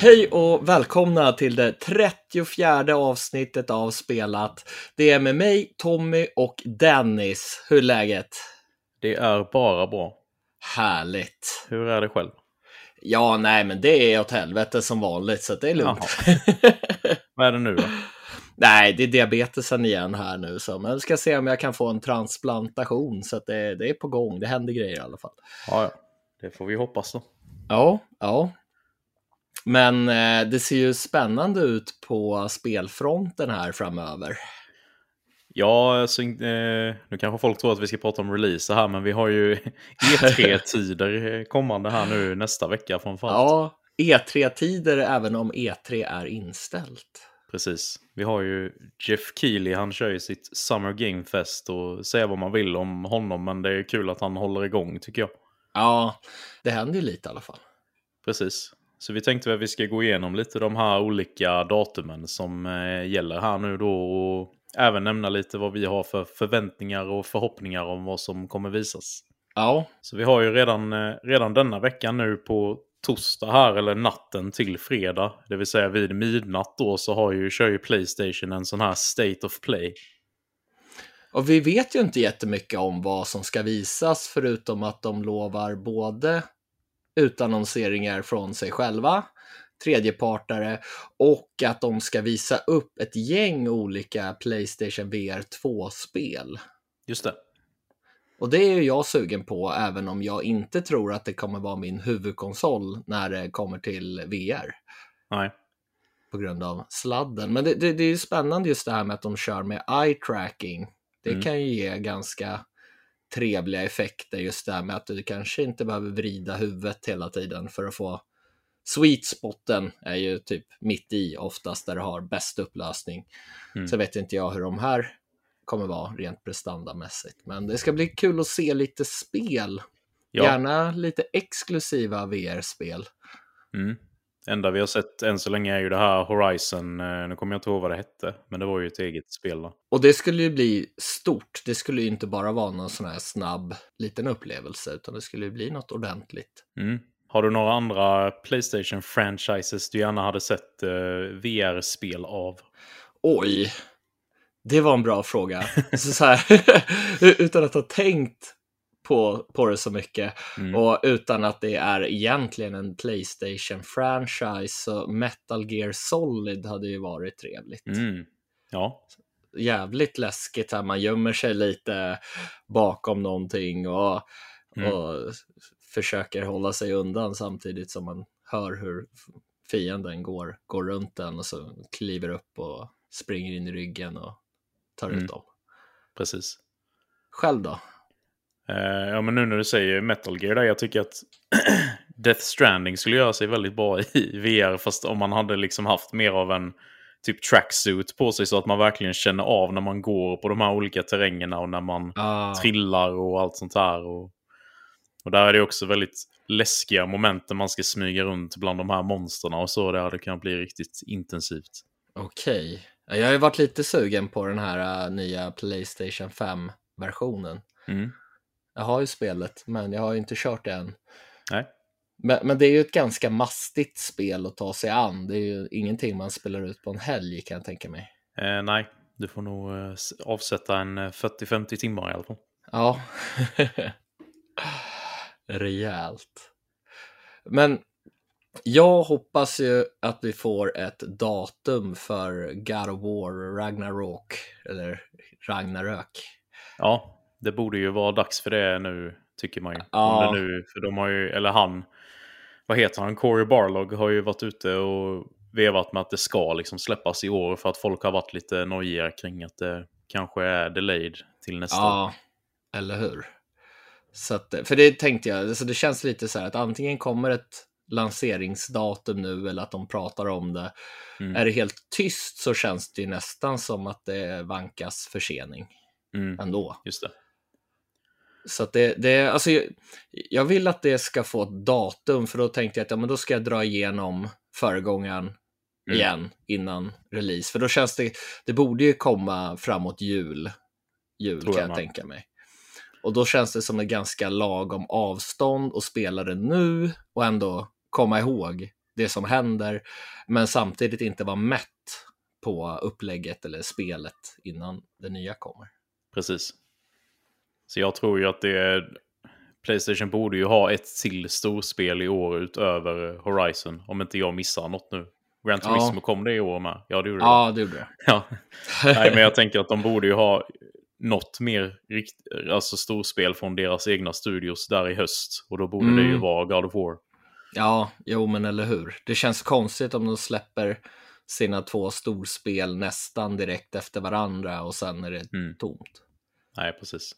Hej och välkomna till det 34 avsnittet av Spelat. Det är med mig, Tommy och Dennis. Hur är läget? Det är bara bra. Härligt. Hur är det själv? Ja, nej, men det är åt helvete som vanligt, så det är lugnt. Vad är det nu då? nej, det är diabetesen igen här nu, så men jag ska se om jag kan få en transplantation, så att det, det är på gång. Det händer grejer i alla fall. Ja, ja. det får vi hoppas då. Ja, ja. Men eh, det ser ju spännande ut på spelfronten här framöver. Ja, alltså, eh, nu kanske folk tror att vi ska prata om release här, men vi har ju E3-tider kommande här nu nästa vecka framförallt. Ja, E3-tider även om E3 är inställt. Precis. Vi har ju Jeff Keely, han kör ju sitt Summer Game Fest och säga vad man vill om honom, men det är kul att han håller igång tycker jag. Ja, det händer ju lite i alla fall. Precis. Så vi tänkte att vi ska gå igenom lite de här olika datumen som eh, gäller här nu då och även nämna lite vad vi har för förväntningar och förhoppningar om vad som kommer visas. Ja. Så vi har ju redan, eh, redan denna veckan nu på torsdag här, eller natten till fredag, det vill säga vid midnatt då, så har ju, kör ju Playstation en sån här State of Play. Och vi vet ju inte jättemycket om vad som ska visas, förutom att de lovar både utannonseringar från sig själva, tredjepartare och att de ska visa upp ett gäng olika Playstation VR 2-spel. Just det. Och det är ju jag sugen på, även om jag inte tror att det kommer vara min huvudkonsol när det kommer till VR. Nej. På grund av sladden. Men det, det, det är ju spännande just det här med att de kör med eye tracking. Det Mm. kan ju ge ganska trevliga effekter just det här med att du kanske inte behöver vrida huvudet hela tiden för att få sweet spoten är ju typ mitt i oftast där du har bäst upplösning. Mm. Så vet inte jag hur de här kommer vara rent prestandamässigt. Men det ska bli kul att se lite spel. Ja. Gärna lite exklusiva VR-spel. Mm. Enda vi har sett än så länge är ju det här Horizon, eh, nu kommer jag inte ihåg vad det hette, men det var ju ett eget spel då. Och det skulle ju bli stort. Det skulle ju inte bara vara någon sån här snabb liten upplevelse, utan det skulle ju bli något ordentligt. Mm. Har du några andra Playstation-franchises du gärna hade sett eh, VR-spel av? Oj, det var en bra fråga. så, så här, utan att ha tänkt på, på det så mycket Mm. och utan att det är egentligen en Playstation-franchise så Metal Gear Solid hade ju varit trevligt. Mm. Ja, Jävligt läskigt här, man gömmer sig lite bakom någonting och, Mm. och försöker hålla sig undan samtidigt som man hör hur fienden går, går runt den och så kliver upp och springer in i ryggen och tar Mm. ut dem. precis. Själv då? Eh, ja, men nu när du säger Metal Gear där, jag tycker att Death Stranding skulle göra sig väldigt bra i VR, fast om man hade liksom haft mer av en typ tracksuit på sig så att man verkligen känner av när man går på de här olika terrängerna och när man Ah, trillar och allt sånt här. Och, och där är det också väldigt läskiga moment när man ska smyga runt bland de här monsterna och så. Det hade kunnat bli riktigt intensivt. Okej. Ja, Jag har ju varit lite sugen på den här äh, nya Playstation 5-versionen. Mm. Jag har ju spelet, men jag har ju inte kört det än. Nej. Men, men det är ju ett ganska mastigt spel att ta sig an. Det är ju ingenting man spelar ut på en helg kan jag tänka mig. Eh, nej, du får nog eh, avsätta en eh, 40-50 timmar i alla fall. Ja. Rejält. Men jag hoppas ju att vi får ett datum för God of War Ragnarok, eller Ragnarök. Ja, det borde ju vara dags för det nu, tycker man ju. Ja. Om det nu, för de har ju, eller han, vad heter han, Corey Barlog har ju varit ute och vevat med att det ska liksom släppas i år för att folk har varit lite nojiga kring att det kanske är delayed till nästa år. Ja, eller hur? Så att, för det tänkte jag, så det känns lite så här att antingen kommer ett lanseringsdatum nu eller att de pratar om det. Mm. Är det helt tyst så känns det ju nästan som att det vankas försening Mm, ändå. just det. Så att det, det alltså, jag, jag vill att det ska få ett datum för då tänkte jag att ja, men då ska jag dra igenom föregångaren Mm. igen innan release. För då känns det, det borde ju komma framåt jul, jul Tror kan jag jag tänka mig. Och då känns det som ett ganska lagom avstånd att spela det nu och ändå komma ihåg det som händer, men samtidigt inte vara mätt på upplägget eller spelet innan det nya kommer. Precis. Så jag tror ju att det är... Playstation borde ju ha ett till storspel i år utöver Horizon, om inte jag missar något nu. Gran Turismo ja. kom det i år med? Ja, det gjorde ja, det. gjorde det. Ja. Nej, men jag tänker att de borde ju ha något mer rikt, alltså storspel från deras egna studios där i höst. Och då borde mm. det ju mm. vara God of War. Ja, jo men eller hur. Det känns konstigt om de släpper sina två storspel nästan direkt efter varandra och sen är det mm. tomt. Nej, precis.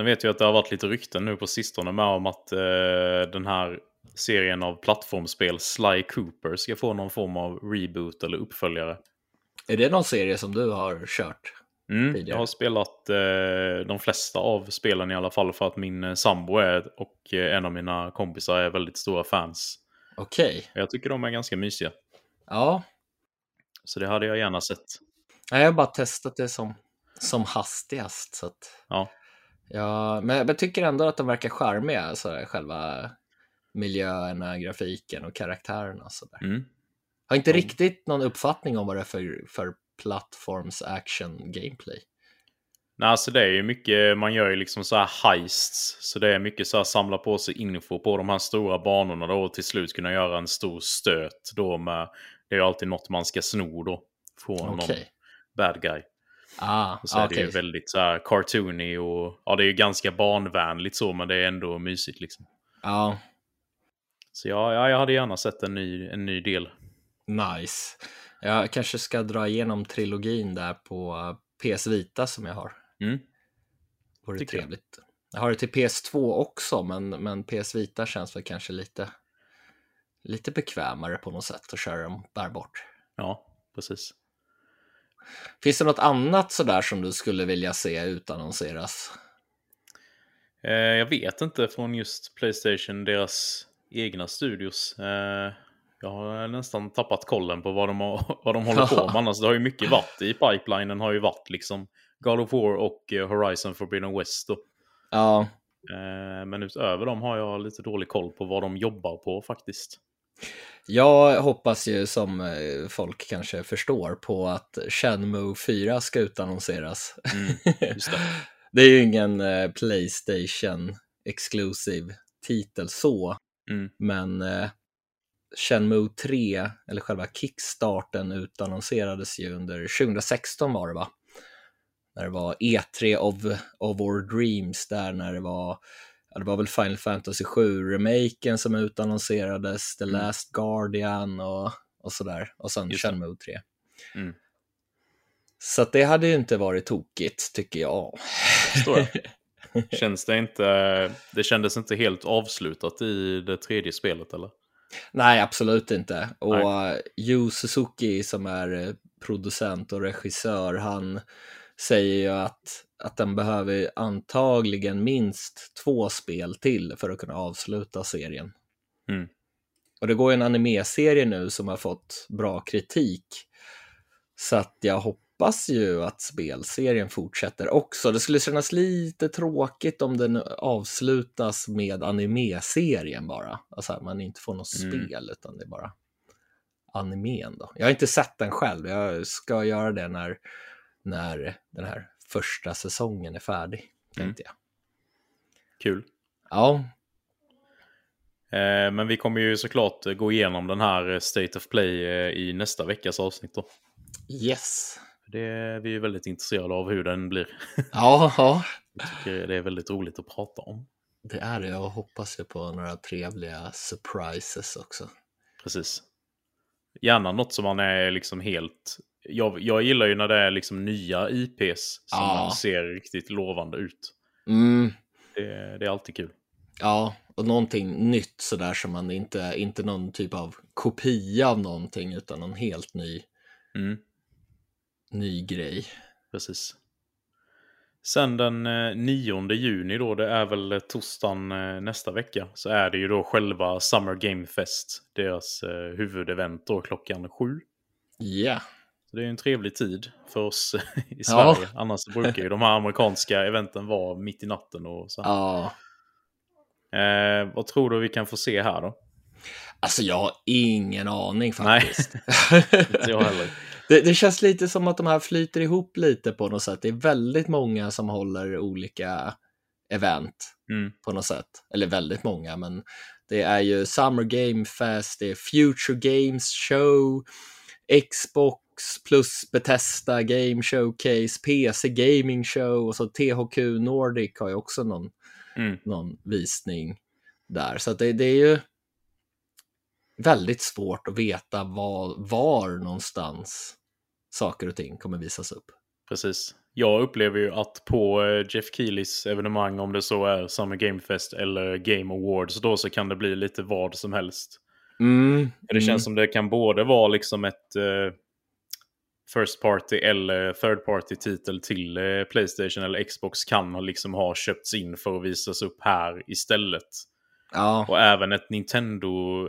Sen vet jag att det har varit lite rykten nu på sistone med om att eh, den här serien av plattformsspel Sly Cooper ska få någon form av reboot eller uppföljare. Är det någon serie som du har kört? Mm, jag har spelat eh, de flesta av spelen i alla fall för att min eh, sambo är och eh, en av mina kompisar är väldigt stora fans. Okej. Okay. Jag tycker de är ganska mysiga. Ja. Så det hade jag gärna sett. Jag har bara testat det som, som hastigast. Så att... Ja. Ja, men jag tycker ändå att de verkar charmiga, alltså själva miljöerna, grafiken och karaktärerna. Så där. Mm. Har inte mm. riktigt någon uppfattning om vad det är för, för plattforms action gameplay. Nej, alltså det är ju mycket, man gör ju liksom så här heists. Så det är mycket så här samla på sig info på de här stora banorna då och till slut kunna göra en stor stöt då med, det är ju alltid något man ska sno då. Från okay. någon bad guy. Ah, och så är det ju väldigt så här cartoony och ja, det är ju ganska barnvänligt så, men det är ändå mysigt liksom. Ja. Så ja, ja jag hade gärna sett en ny, en ny del. Nice. Jag kanske ska dra igenom trilogin där på PS Vita som jag har. Mm. Vore Tycker trevligt. Jag. jag. har det till PS2 också, men, men PS Vita känns väl kanske lite, lite bekvämare på något sätt att köra dem bärbart. Ja, precis. Finns det något annat sådär som du skulle vilja se utannonseras? Eh, jag vet inte från just Playstation, deras egna studios. Eh, jag har nästan tappat kollen på vad de, har, vad de håller på med. Annars det har ju mycket varit i pipelinen har ju varit liksom God of War och eh, Horizon Forbidden West. Då. Ja. Eh, men utöver dem har jag lite dålig koll på vad de jobbar på faktiskt. Jag hoppas ju som eh, folk kanske förstår på att Shenmue 4 ska utannonseras. Mm, det. det. är ju ingen Playstation exclusive titel så, mm. men Shenmue 3, eller själva kickstarten, utannonserades ju under 2016 var det va? När det var E3 of, of Our Dreams där när det var Ja, det var väl Final Fantasy 7-remaken som utannonserades, The mm. Last Guardian och, och sådär. Och sen Just Shenmue 3. Mm. Så det hade ju inte varit tokigt, tycker jag. Förstår Känns det inte, det kändes inte helt avslutat i det tredje spelet eller? Nej, absolut inte. Och Nej. Yu Suzuki som är producent och regissör, han säger ju att, att den behöver antagligen minst två spel till för att kunna avsluta serien. Mm. Och det går en anime-serie nu som har fått bra kritik. Så att jag hoppas hoppas ju att spelserien fortsätter också. Det skulle kännas lite tråkigt om den avslutas med anime-serien bara. Alltså att man inte får något mm. spel utan det är bara animen då. Jag har inte sett den själv, jag ska göra det när, när den här första säsongen är färdig, mm. tänkte jag. Kul. Ja. Eh, men vi kommer ju såklart gå igenom den här State of Play eh, i nästa veckas avsnitt då. Yes. Det är vi väldigt intresserade av hur den blir. Ja, ja. Jag tycker det är väldigt roligt att prata om. Det är det. Jag hoppas ju på några trevliga surprises också. Precis. Gärna något som man är liksom helt... Jag, jag gillar ju när det är liksom nya IPs som ja. ser riktigt lovande ut. Mm. Det, det, är alltid kul. Ja, och någonting nytt sådär som man inte, inte någon typ av kopia av någonting utan någon helt ny. Mm ny grej. Precis. Sen den 9 eh, juni då, det är väl torsdagen eh, nästa vecka, så är det ju då själva Summer Game Fest, deras eh, huvudevent då klockan sju. Ja. Så det är en trevlig tid för oss i Sverige. Ja. Annars brukar ju de här amerikanska eventen vara mitt i natten och så. Ja. Eh, vad tror du vi kan få se här då? Alltså jag har ingen aning Nej. faktiskt. Inte jag heller. Det, det känns lite som att de här flyter ihop lite på något sätt. Det är väldigt många som håller olika event Mm. på något sätt. Eller väldigt många, men det är ju Summer Game Fest, det är Future Games Show, Xbox plus Bethesda Game Showcase, PC Gaming Show och så THQ Nordic har ju också någon, Mm. någon visning där. Så det, det är ju väldigt svårt att veta var, var någonstans saker och ting kommer visas upp. Precis. Jag upplever ju att på eh, Jeff Keelys evenemang, om det så är Summer Game Fest eller Game Awards, då så kan det bli lite vad som helst. Mm, Det känns som det kan både vara liksom ett eh, First Party eller Third Party-titel till eh, Playstation eller Xbox kan ha liksom ha köpts in för att visas upp här istället. Ja, Och även ett Nintendo,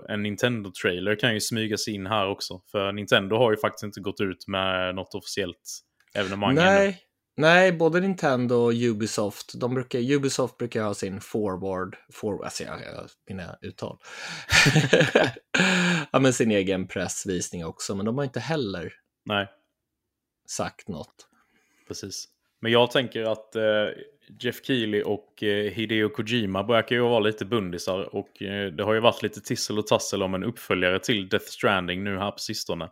en Nintendo-trailer kan ju smygas in här också. För Nintendo har ju faktiskt inte gått ut med något officiellt evenemang ännu. nej, nej, både Nintendo och Ubisoft, de brukar, Ubisoft brukar ha sin forward, forward alltså jag, jag, mina uttal. ja, men sin egen pressvisning också, men de har inte heller Nej, sagt något. precis. Men jag tänker att eh, Jeff Keely och eh, Hideo Kojima verkar ju vara lite bundisar. Och eh, det har ju varit lite tissel och tassel om en uppföljare till Death Stranding nu här på sistone.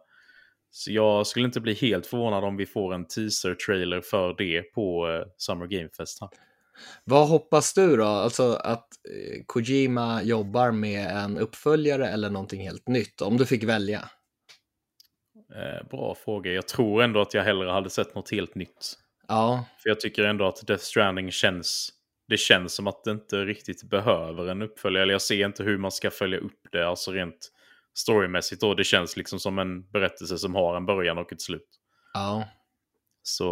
Så jag skulle inte bli helt förvånad om vi får en teaser-trailer för det på eh, Summer Game Fest här. Vad hoppas du då? Alltså att Kojima jobbar med en uppföljare eller någonting helt nytt, om du fick välja? Eh, bra fråga. Jag tror ändå att jag hellre hade sett något helt nytt. Ja, För jag tycker ändå att Death Stranding känns... Det känns som att det inte riktigt behöver en uppföljare. Eller jag ser inte hur man ska följa upp det, alltså rent storymässigt. Då. Det känns liksom som en berättelse som har en början och ett slut. ja. Så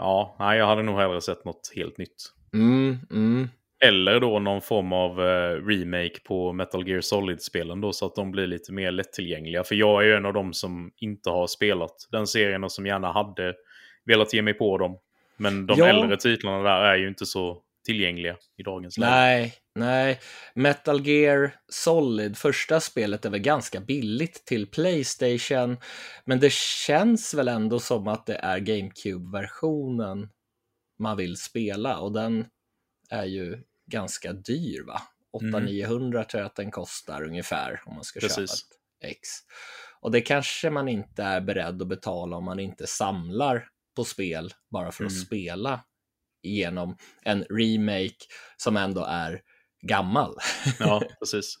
ja, nej, jag hade nog hellre sett något helt nytt. Mm, mm. Eller då någon form av eh, remake på Metal Gear Solid-spelen då, så att de blir lite mer lättillgängliga. För jag är ju en av dem som inte har spelat den serien och som gärna hade velat ge mig på dem. Men de Ja. äldre titlarna där är ju inte så tillgängliga i dagens läge. Nej, nej. Metal Gear Solid, första spelet är väl ganska billigt till Playstation, men det känns väl ändå som att det är GameCube-versionen man vill spela och den är ju ganska dyr va? 800-900 tror jag att den kostar ungefär om man ska Precis. köpa ett X. Och det kanske man inte är beredd att betala om man inte samlar på spel bara för att Mm. spela igenom en remake som ändå är gammal. Ja, precis.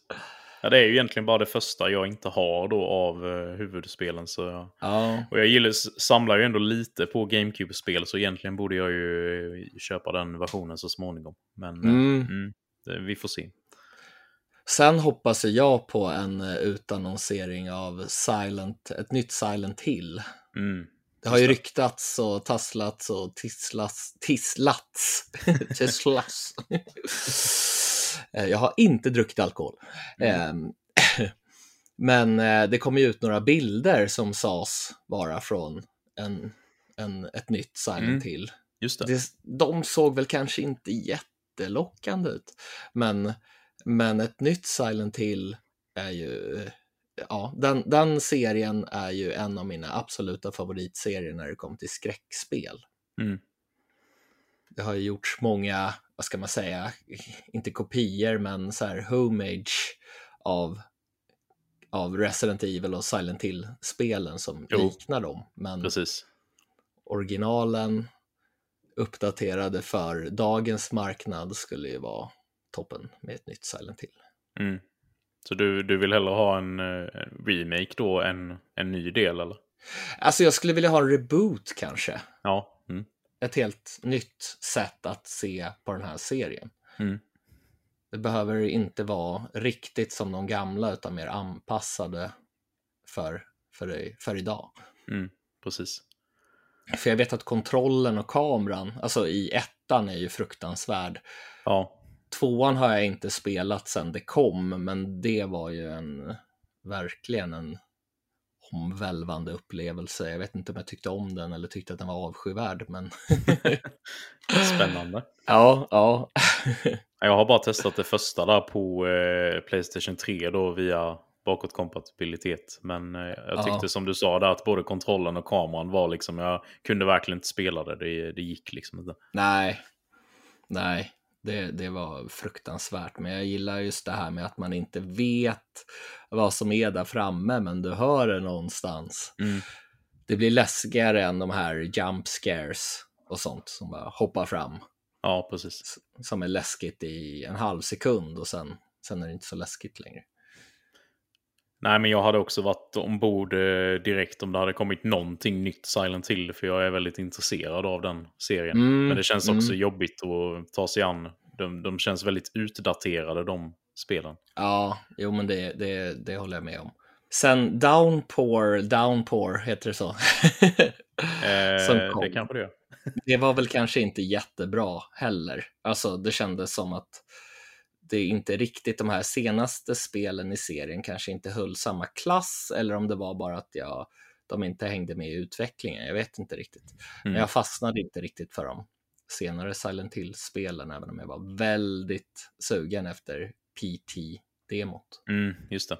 Ja, det är ju egentligen bara det första jag inte har då av eh, huvudspelen. Så jag... Ja, Och jag gillar, samlar ju ändå lite på GameCube-spel, så egentligen borde jag ju eh, köpa den versionen så småningom. Men eh, mm. mm, det, vi får se. Sen hoppas jag på en utannonsering av Silent, ett nytt Silent Hill. Mm. Det har ju ryktats och tasslats och tisslats, tisslats. tisslats. Eh, jag har inte druckit alkohol. Mm. Ehm, Men eh, det kom ju ut några bilder som sades vara från en, en, ett nytt Silent Mm. Hill. Just det. Det, de såg väl kanske inte jättelockande ut, men, men ett nytt Silent Hill är ju, ja, den, den serien är ju en av mina absoluta favoritserier när det kommer till skräckspel. Mm. Det har ju gjorts många, vad ska man säga, inte kopior, men så här homage av, av Resident Evil och Silent Hill-spelen som Jo. liknar dem. Men Precis. originalen uppdaterade för dagens marknad skulle ju vara toppen med ett nytt Silent Hill. Mm. Så du, du vill hellre ha en eh, remake då än en ny del, eller? Alltså jag skulle vilja ha en reboot kanske. Ja. Mm. Ett helt nytt sätt att se på den här serien. Mm. Det behöver inte vara riktigt som de gamla utan mer anpassade för, för, för idag. Mm. Precis. För jag vet att kontrollen och kameran, alltså i ettan är ju fruktansvärd. Ja. Tvåan har jag inte spelat sedan det kom, men det var ju en verkligen en omvälvande upplevelse. Jag vet inte om jag tyckte om den eller tyckte att den var avskyvärd, men Spännande. ja, ja. Jag har bara testat det första där på eh, Playstation 3 då via bakåtkompatibilitet. Men eh, jag Ja. tyckte som du sa där att både kontrollen och kameran var liksom, jag kunde verkligen inte spela det. Det, det gick liksom inte. Nej, nej, det, det var fruktansvärt. Men jag gillar just det här med att man inte vet vad som är där framme, men du hör det någonstans. Mm. Det blir läskigare än de här jump scares och sånt som bara hoppar fram. Ja, precis. Som är läskigt i en halv sekund och sen, sen är det inte så läskigt längre. Nej, men jag hade också varit ombord eh, direkt om det hade kommit någonting nytt Silent Hill, för jag är väldigt intresserad av den serien. Mm, men det känns också mm. jobbigt att ta sig an. De, de känns väldigt utdaterade, de spelen. Ja, jo men det, det, det håller jag med om. Sen Downpour, Downpour heter det så. Som Eh, kom. det kanske det gör. det var väl kanske inte jättebra heller. Alltså det kändes som att det inte riktigt de här senaste spelen i serien kanske inte höll samma klass eller om det var bara att jag, de inte hängde med i utvecklingen. Jag vet inte riktigt. Men Mm. jag fastnade inte riktigt för de senare Silent Hill-spelen även om jag var väldigt sugen efter PT-demot. Mm, just det.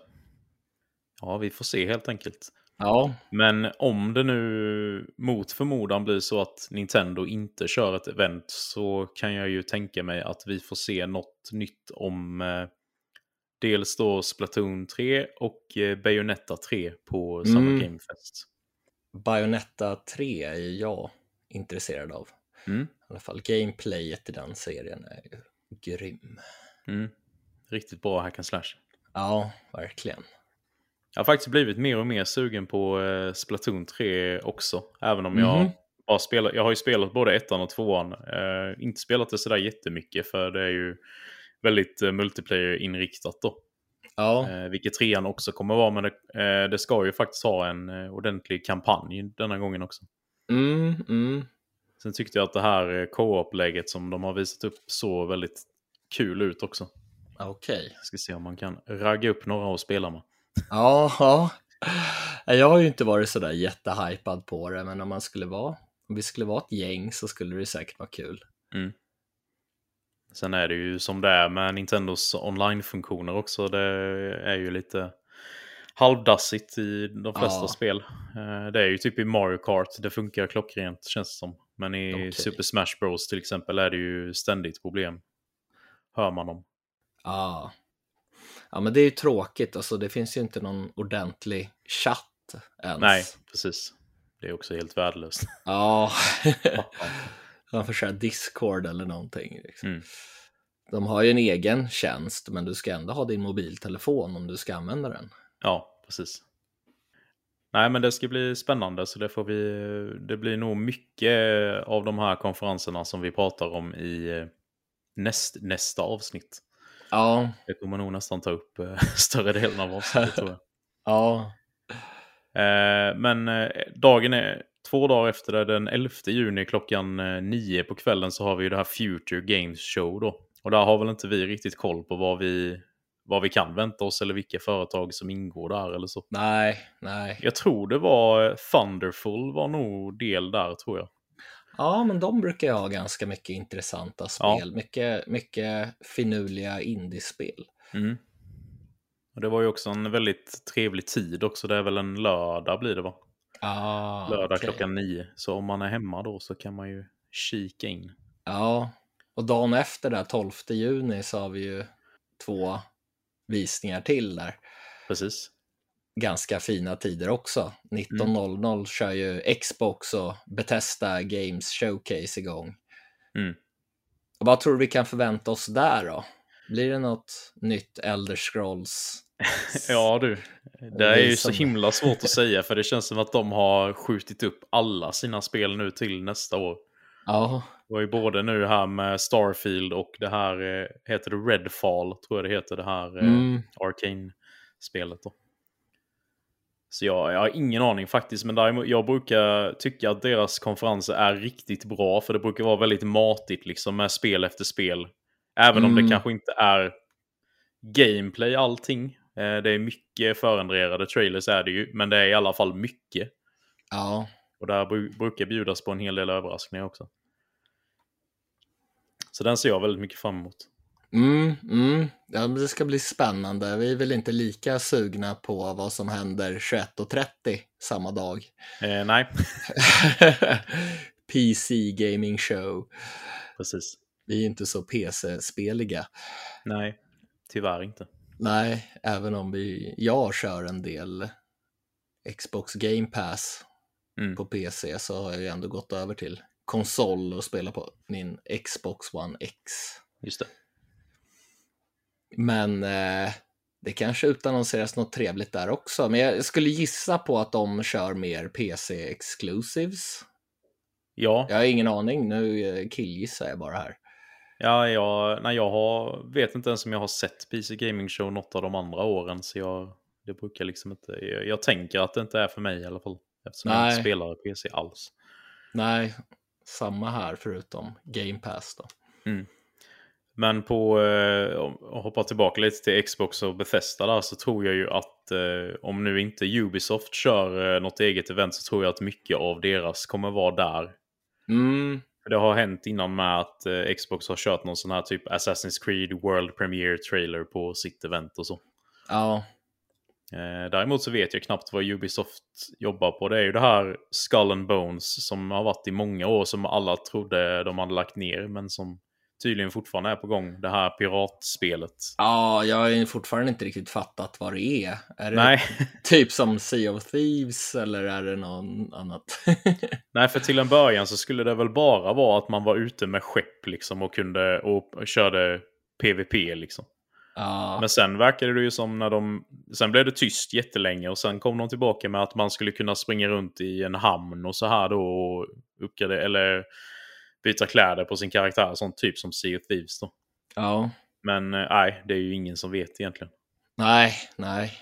Ja, vi får se helt enkelt. Ja, Men om det nu mot förmodan blir så att Nintendo inte kör ett event så kan jag ju tänka mig att vi får se något nytt om eh, dels då Splatoon 3 och eh, Bayonetta 3 på Summer Mm. Game Fest. Bayonetta 3 är jag intresserad av. Mm. I alla fall gameplayet i den serien är ju grym. Mm. Riktigt bra hack and slash. Ja, verkligen. Jag har faktiskt blivit mer och mer sugen på eh, Splatoon 3 också. Även om jag Mhm. bara spelar, jag har ju spelat både ettan och tvåan. Eh, inte spelat det sådär jättemycket för det är ju väldigt eh, multiplayer-inriktat då. Ja, Eh, vilket trean också kommer vara, men det, eh, det ska ju faktiskt ha en eh, ordentlig kampanj denna gången också. mm, mm. Sen tyckte jag att det här eh, co-op-läget som de har visat upp så väldigt kul ut också. okej. Jag ska se om man kan ragga upp några och spela med. Ja, ja. Jag har ju inte varit sådär jättehypad på det, men om man skulle vara, om vi skulle vara ett gäng så skulle det säkert vara kul. Sen är det ju som det är med Nintendos online-funktioner också. Det är ju lite halvdassigt i de flesta Ja. spel. Eh, Det är ju typ i Mario Kart, det funkar klockrent känns det som. Men i Okej. Super Smash Bros till exempel är det ju ständigt problem. Hör man om. Ja. Ja, men det är ju tråkigt. Alltså, det finns ju inte någon ordentlig chatt ens. Nej, precis. Det är också helt värdelöst. Ja. Man får köra Discord eller någonting. Liksom. Mm. De har ju en egen tjänst, men du ska ändå ha din mobiltelefon om du ska använda den. Ja, precis. Nej, men det ska bli spännande, så det får vi... Det blir nog mycket av de här konferenserna som vi pratar om i eh, näst, nästa avsnitt. Ja, Det kommer nog nästan ta upp eh, större delen av avsnittet, tror jag. ja, Eh, men eh, dagen är... Två dagar efter det, den 11 juni klockan eh, nio på kvällen så har vi ju det här Future Games Show då. Och där har väl inte vi riktigt koll på vad vi, vad vi kan vänta oss eller vilka företag som ingår där eller så. nej, nej. Jag tror det var Thunderful var nog del där tror jag. Ja, men de brukar ju ha ganska mycket intressanta Ja. spel. Mycket, mycket finurliga indiespel. Mm. Och det var ju också en väldigt trevlig tid också. Det är väl en lördag blir det va? Ah, Lördag okej. klockan nio. Så om man är hemma då så kan man ju kika in. Ja, och dagen efter där, 12 juni, så har vi ju två visningar till där. Precis. Ganska fina tider också. 19.00 kör ju Xbox och Bethesda Games Showcase igång. Mm. Och vad tror du vi kan förvänta oss där då? Blir det något nytt Elder Scrolls? Ja du, det är ju så himla svårt att säga för det känns som att de har skjutit upp alla sina spel nu till nästa år. Ja, Det var ju både nu här med Starfield och det här, eh, heter det Redfall, tror jag det heter, det här eh, mm, Arcane-spelet då. Så jag, jag har ingen aning faktiskt, men däremot, jag brukar tycka att deras konferenser är riktigt bra, för det brukar vara väldigt matigt liksom med spel efter spel. Även om Mm. det kanske inte är gameplay allting. Eh, Det är mycket förändrade trailers är det ju, men det är i alla fall mycket. ja, Och där bru- brukar bjudas på en hel del överraskningar också. Så den ser jag väldigt mycket fram emot. Mm, mm. Ja, det ska bli spännande. Vi är väl inte lika sugna på vad som händer 21.30 samma dag. Eh, nej. PC Gaming Show. Precis. Vi är inte så PC-speliga. Nej, tyvärr inte. Nej, även om vi, jag kör en del Xbox Game Pass mm. på PC så har jag ändå gått över till konsol och spelar på min Xbox One X. Just det. Men eh, det kanske utannonseras något trevligt där också. Men jag skulle gissa på att de kör mer PC Exclusives. Ja. Jag har ingen aning, nu eh, killgissar jag bara här. Ja, jag, nej, jag har, vet inte ens om jag har sett PC Gaming Show något av de andra åren. Så jag, det brukar liksom inte, jag, jag tänker att det inte är för mig i alla fall. Eftersom nej. jag inte spelar PC alls. Nej, samma här förutom Game Pass då. Mm. Men på, eh, hoppa tillbaka lite till Xbox och Bethesda där, så tror jag ju att eh, om nu inte Ubisoft kör eh, något eget event så tror jag att mycket av deras kommer vara där. Mm. Det har hänt innan med att eh, Xbox har kört någon sån här typ Assassin's Creed World Premiere trailer på sitt event och så. Ja. Eh, däremot så vet jag knappt vad Ubisoft jobbar på. Det är ju det här Skull and Bones som har varit i många år som alla trodde de hade lagt ner men som tydligen fortfarande är på gång. Det här piratspelet. Ja, jag har fortfarande inte riktigt fattat vad det är. Är det Nej. typ som Sea of Thieves eller är det någon annat? Nej, för till en början så skulle det väl bara vara att man var ute med skepp liksom och kunde och, körde PVP liksom. Ja. Men sen verkade det ju som när de... Sen blev det tyst jättelänge och sen kom de tillbaka med att man skulle kunna springa runt i en hamn och så här då och uppgradera, eller byta kläder på sin karaktär, sånt typ som Sea of Thieves då. Ja. Men eh, nej, det är ju ingen som vet egentligen. Nej, nej.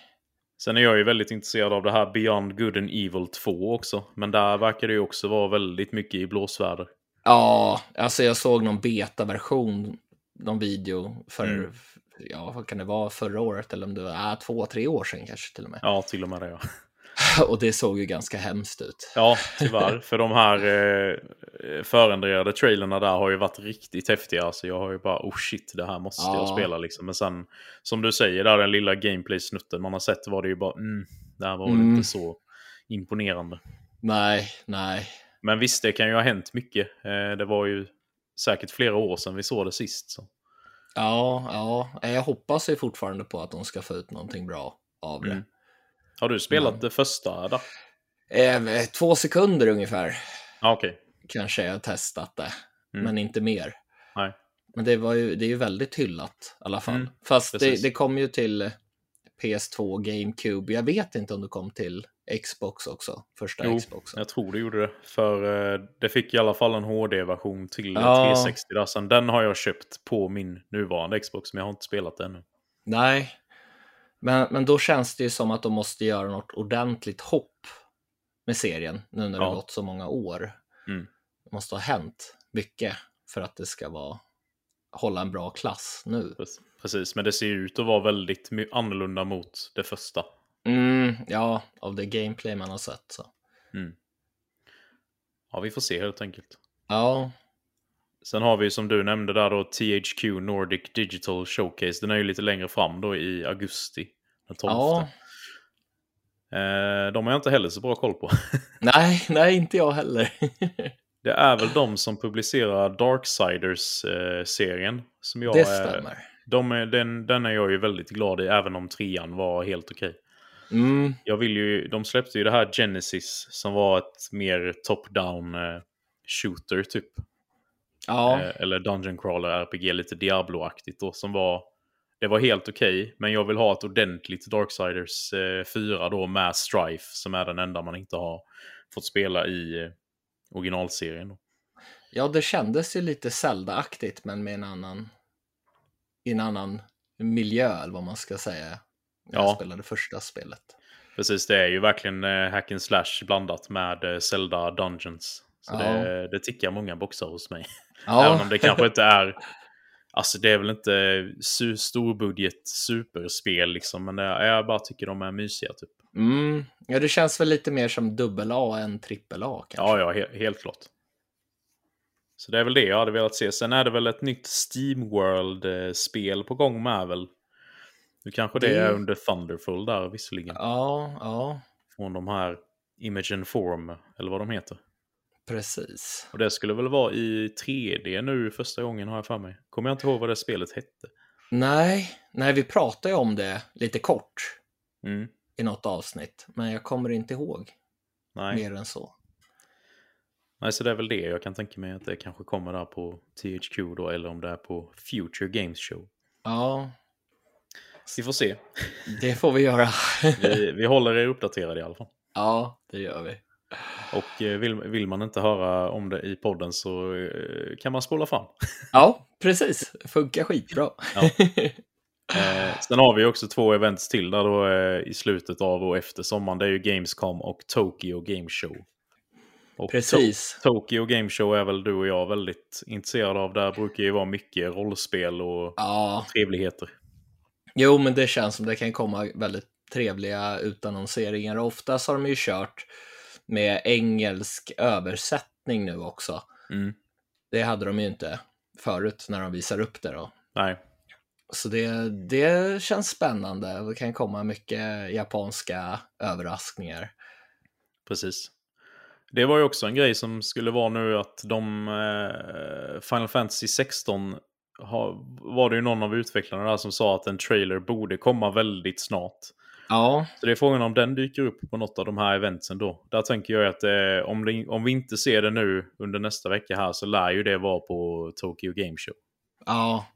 Sen är jag ju väldigt intresserad av det här Beyond Good and Evil 2 också. Men där verkar det ju också vara väldigt mycket i blåsväder. Ja, alltså jag såg någon beta-version, någon video för, mm. ja vad kan det vara, förra året eller om det var äh, två, tre år sedan kanske till och med. Ja, till och med det ja. Och det såg ju ganska hemskt ut. Ja, tyvärr. För de här eh, förändrade trailerna där har ju varit riktigt häftiga. Alltså jag har ju bara, oh shit, det här måste ja. jag spela liksom. Men sen, som du säger, där den lilla gameplay-snutten man har sett var det ju bara, mm, det här var mm. inte så imponerande. Nej, nej. Men visst, det kan ju ha hänt mycket. Eh, det var ju säkert flera år sedan vi såg det sist. Så. Ja, ja, jag hoppas ju fortfarande på att de ska få ut någonting bra av det. Mm. Har du spelat det första då? Eh, två sekunder ungefär. Ah, okay. Kanske jag har testat det, mm. men inte mer. Nej. Men det, var ju, det är ju väldigt hyllat i alla fall. Mm, Fast det, det, kom ju till PS2, GameCube. Jag vet inte om det kom till Xbox också, första jo, Xboxen. jag tror det gjorde det. För eh, det fick i alla fall en HD-version till ja. 360. Där. Sen den har jag köpt på min nuvarande Xbox, men jag har inte spelat det ännu. Nej, men, men då känns det ju som att de måste göra något ordentligt hopp med serien nu när det har gått så många år. Mm. Det måste ha hänt mycket för att det ska vara, hålla en bra klass nu. Precis, men det ser ut att vara väldigt annorlunda mot det första. Mm, ja, av det gameplay man har sett. Så. Mm. Ja, vi får se helt enkelt. Ja. Sen har vi som du nämnde där då THQ Nordic Digital Showcase. Den är ju lite längre fram då i augusti. Den 12. Ja. Eh, de har jag inte heller så bra koll på. nej, nej, inte jag heller. det är väl de som publicerar Darksiders-serien. som jag det stämmer. de är, den, den är jag ju väldigt glad i, även om trean var helt okej. Mm. Jag vill ju, de släppte ju det här Genesis som var ett mer top-down eh, shooter typ. Ja. Eh, eller Dungeon Crawler RPG, lite Diablo-aktigt då, som var... Det var helt okej, okay, men jag vill ha ett ordentligt Darksiders eh, 4 då med Strife, som är den enda man inte har fått spela i eh, originalserien. Då. Ja, det kändes ju lite Zelda-aktigt, men med en annan, en annan miljö, eller vad man ska säga. När ja. jag spelade första spelet. Precis, det är ju verkligen eh, hack and slash blandat med eh, Zelda Dungeons. Så ja. det, det tickar många boxar hos mig. Ja. Även om det kanske inte är... Alltså det är väl inte su storbudget superspel liksom. Men det, jag bara tycker de är mysiga typ. Mm. Ja, det känns väl lite mer som dubbel A än trippel A kanske. Ja, ja, he helt klart. Så det är väl det jag hade velat se. Sen är det väl ett nytt Steamworld-spel på gång med väl? Nu kanske det, Det- är under Thunderful där visserligen. Ja, ja, Från de här Image Form, eller vad de heter. Precis. Och det skulle väl vara i 3D nu första gången har jag för mig. Kommer jag inte ihåg vad det spelet hette. Nej, nej, vi pratade ju om det lite kort Mm. i något avsnitt, men jag kommer inte ihåg Nej. mer än så. Nej, så det är väl det jag kan tänka mig att det kanske kommer där på THQ då, eller om det är på Future Games Show. Ja, Vi får se. det får vi göra. Vi, vi håller er uppdaterade i alla fall. ja, det gör vi. Och eh, vill, vill man inte höra om det i podden så eh, kan man spola fram. Ja, precis. Funkar skitbra. Ja. Eh, sen har vi också två events till där då eh, i slutet av och efter sommaren. Det är ju Gamescom och Tokyo Game Show. Och Precis. To- Tokyo Game Show är väl du och jag väldigt intresserade av. Där brukar ju vara mycket rollspel och Ja, trevligheter. jo, men det känns som det kan komma väldigt trevliga utannonseringar. Oftast har de ju kört med engelsk översättning nu också. Mm. Det hade de ju inte förut när de visar upp det då. Nej, Så det, det känns spännande. Det kan komma mycket japanska överraskningar. precis. Det var ju också en grej som skulle vara nu att de eh, Final Fantasy 16 har, var det ju någon av utvecklarna där som sa att en trailer borde komma väldigt snart. Ja, Så det är frågan om den dyker upp på något av de här eventsen då. Där tänker jag att eh, om, det, om vi inte ser det nu under nästa vecka här så lär ju det vara på Tokyo Game Show. ja.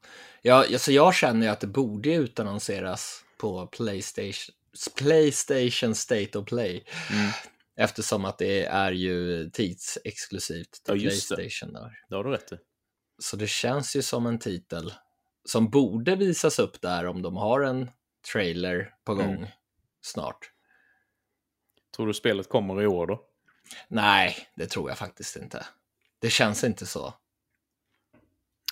ja alltså jag känner ju att det borde utannonseras på Playstation, Playstation State of Play. Mm. Eftersom att det är ju tidsexklusivt till Ja, just det. Playstation. Där. Det har du rätt i. Så det känns ju som en titel som borde visas upp där om de har en trailer på gång Mm. Snart. Tror du spelet kommer i år då? Nej, det tror jag faktiskt inte. Det känns inte så.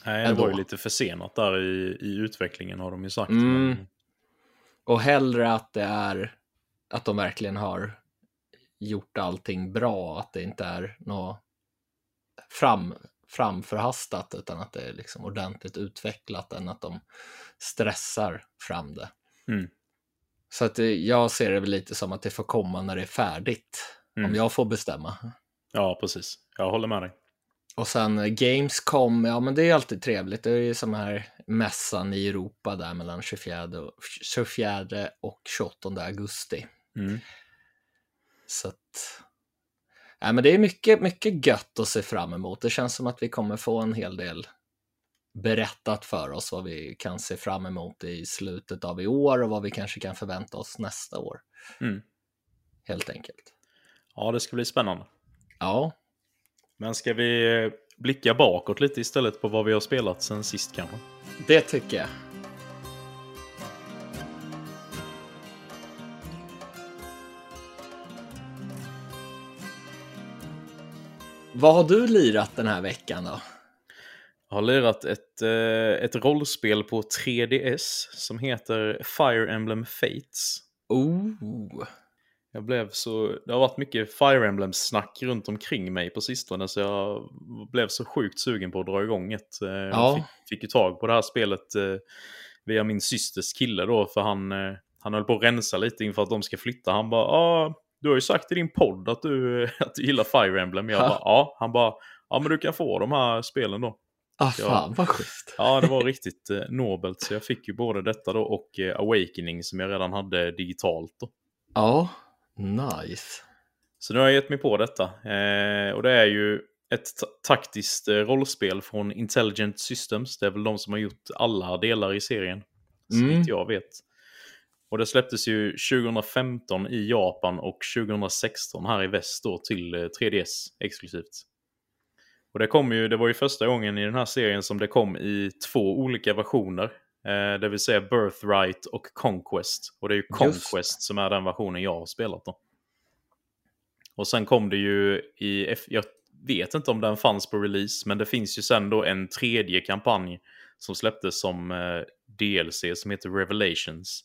Nej, det Ändå. var ju lite försenat där i, i utvecklingen har de ju sagt. Mm. Men, Och hellre att det är att de verkligen har gjort allting bra, att det inte är något fram, framförhastat utan att det är liksom ordentligt utvecklat än att de stressar fram det. Mm. Så att det, jag ser det väl lite som att det får komma när det är färdigt, Mm. om jag får bestämma. ja, precis. Jag håller med dig. Och sen eh, Gamescom, ja men det är alltid trevligt. Det är ju som här mässan i Europa där mellan 24 och, 24 och 28 augusti. Mm. Så att... Ja, men det är mycket, mycket gött att se fram emot. Det känns som att vi kommer få en hel del berättat för oss vad vi kan se fram emot i slutet av i år och vad vi kanske kan förvänta oss nästa år. Mm. Helt enkelt. Ja, det ska bli spännande. Ja, Men ska vi eh, blicka bakåt lite istället på vad vi har spelat sen sist kanske? det tycker jag. Vad har du lirat den här veckan då? Har lirat ett, eh, ett rollspel på 3DS som heter Fire Emblem Fates. Oh, Jag blev så, det har varit mycket Fire Emblem-snack runt omkring mig på sistone så jag blev så sjukt sugen på att dra igång ett. Eh, Jag Ja. fick, fick ju tag på det här spelet eh, via min systers kille då för han, han höll på att rensa lite inför att de ska flytta. Han bara ah, du har ju sagt i din podd att du, att du gillar Fire Emblem. Jag Ha. bara ja. Han bara ja men du kan få de här spelen då. Ah, fan vad schysst. Ja, det var riktigt eh, nobelt. Så jag fick ju både detta då och eh, Awakening som jag redan hade digitalt. Då. Ja, nice. Så nu har jag gett mig på detta. Eh, och det är ju ett ta- taktiskt eh, rollspel från Intelligent Systems. Det är väl de som har gjort alla delar i serien. Så Mm. vitt jag vet. Och det släpptes ju 2015 i Japan och 2016 här i väst då till eh, 3DS exklusivt. Och det kom ju, det var ju första gången i den här serien som det kom i två olika versioner. Eh, det vill säga Birthright och Conquest. Och det är ju Just Conquest som är den versionen jag har spelat då. Och sen kom det ju i, jag vet inte om den fanns på release, men det finns ju sen då en tredje kampanj som släpptes som eh, DLC som heter Revelations.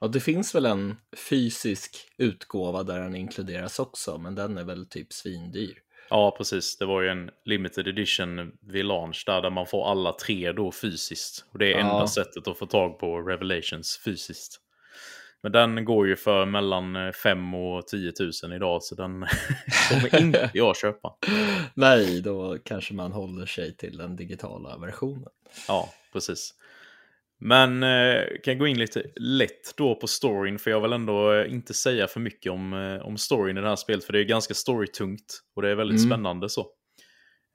Ja, det finns väl en fysisk utgåva där den inkluderas också, men den är väl typ svindyr. Ja, precis. Det var ju en limited edition vid launch där, där man får alla tre då fysiskt. Och det är Ja. enda sättet att få tag på Revelations fysiskt. Men den går ju för mellan 5 och 10 000 idag, så den kommer inte jag köpa. Nej, då kanske man håller sig till den digitala versionen. Ja, precis. Men eh, kan gå in lite lätt då på storyn, för jag vill ändå eh, inte säga för mycket om, eh, om storyn i det här spelet, för det är ganska storytungt och det är väldigt Mm. spännande så.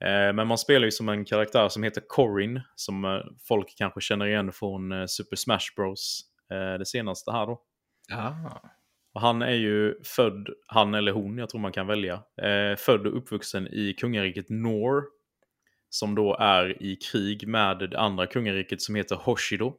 Eh, men man spelar ju som en karaktär som heter Corin, som eh, folk kanske känner igen från eh, Super Smash Bros. Det senaste här då. Ja. Och han är ju född, han eller hon, jag tror man kan välja, född och uppvuxen i kungariket Nor. Som då är i krig med det andra kungariket som heter Hoshido.